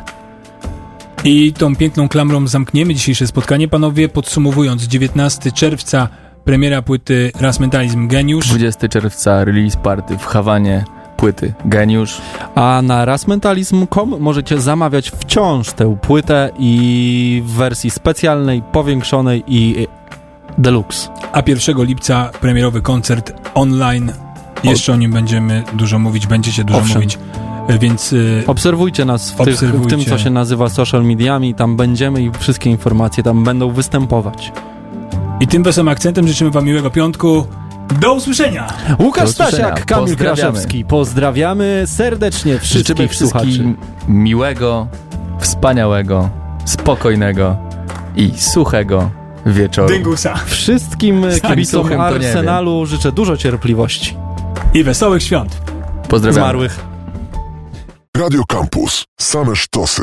I tą piękną klamrą zamkniemy dzisiejsze spotkanie, panowie, podsumowując 19 czerwca premiera płyty Ras Mentalizm Geniusz. 20 czerwca release party w Hawanie płyty Geniusz. A na rasmentalizm.com możecie zamawiać wciąż tę płytę i w wersji specjalnej, powiększonej i deluxe. A 1 lipca premierowy koncert online. Jeszcze o nim będziemy dużo mówić, będziecie dużo Owszem. mówić. E, Więc y, Obserwujcie nas w, tych, w Obserwujcie. tym, co się nazywa social mediami, tam będziemy i wszystkie informacje tam będą występować. i tym wesołym akcentem życzymy wam miłego piątku. Do usłyszenia! Łukasz Do usłyszenia. Stasiak, Kamil Pozdrawiamy. Kraszewski. Pozdrawiamy serdecznie Życzymy wszystkich słuchaczy. wszystkim miłego, wspaniałego, spokojnego i suchego wieczoru. Dyngusa! Wszystkim kibicom. Arsenalu życzę dużo cierpliwości. I wesołych świąt! Pozdrawiam. Zmarłych. Radio Campus. Same sztosy.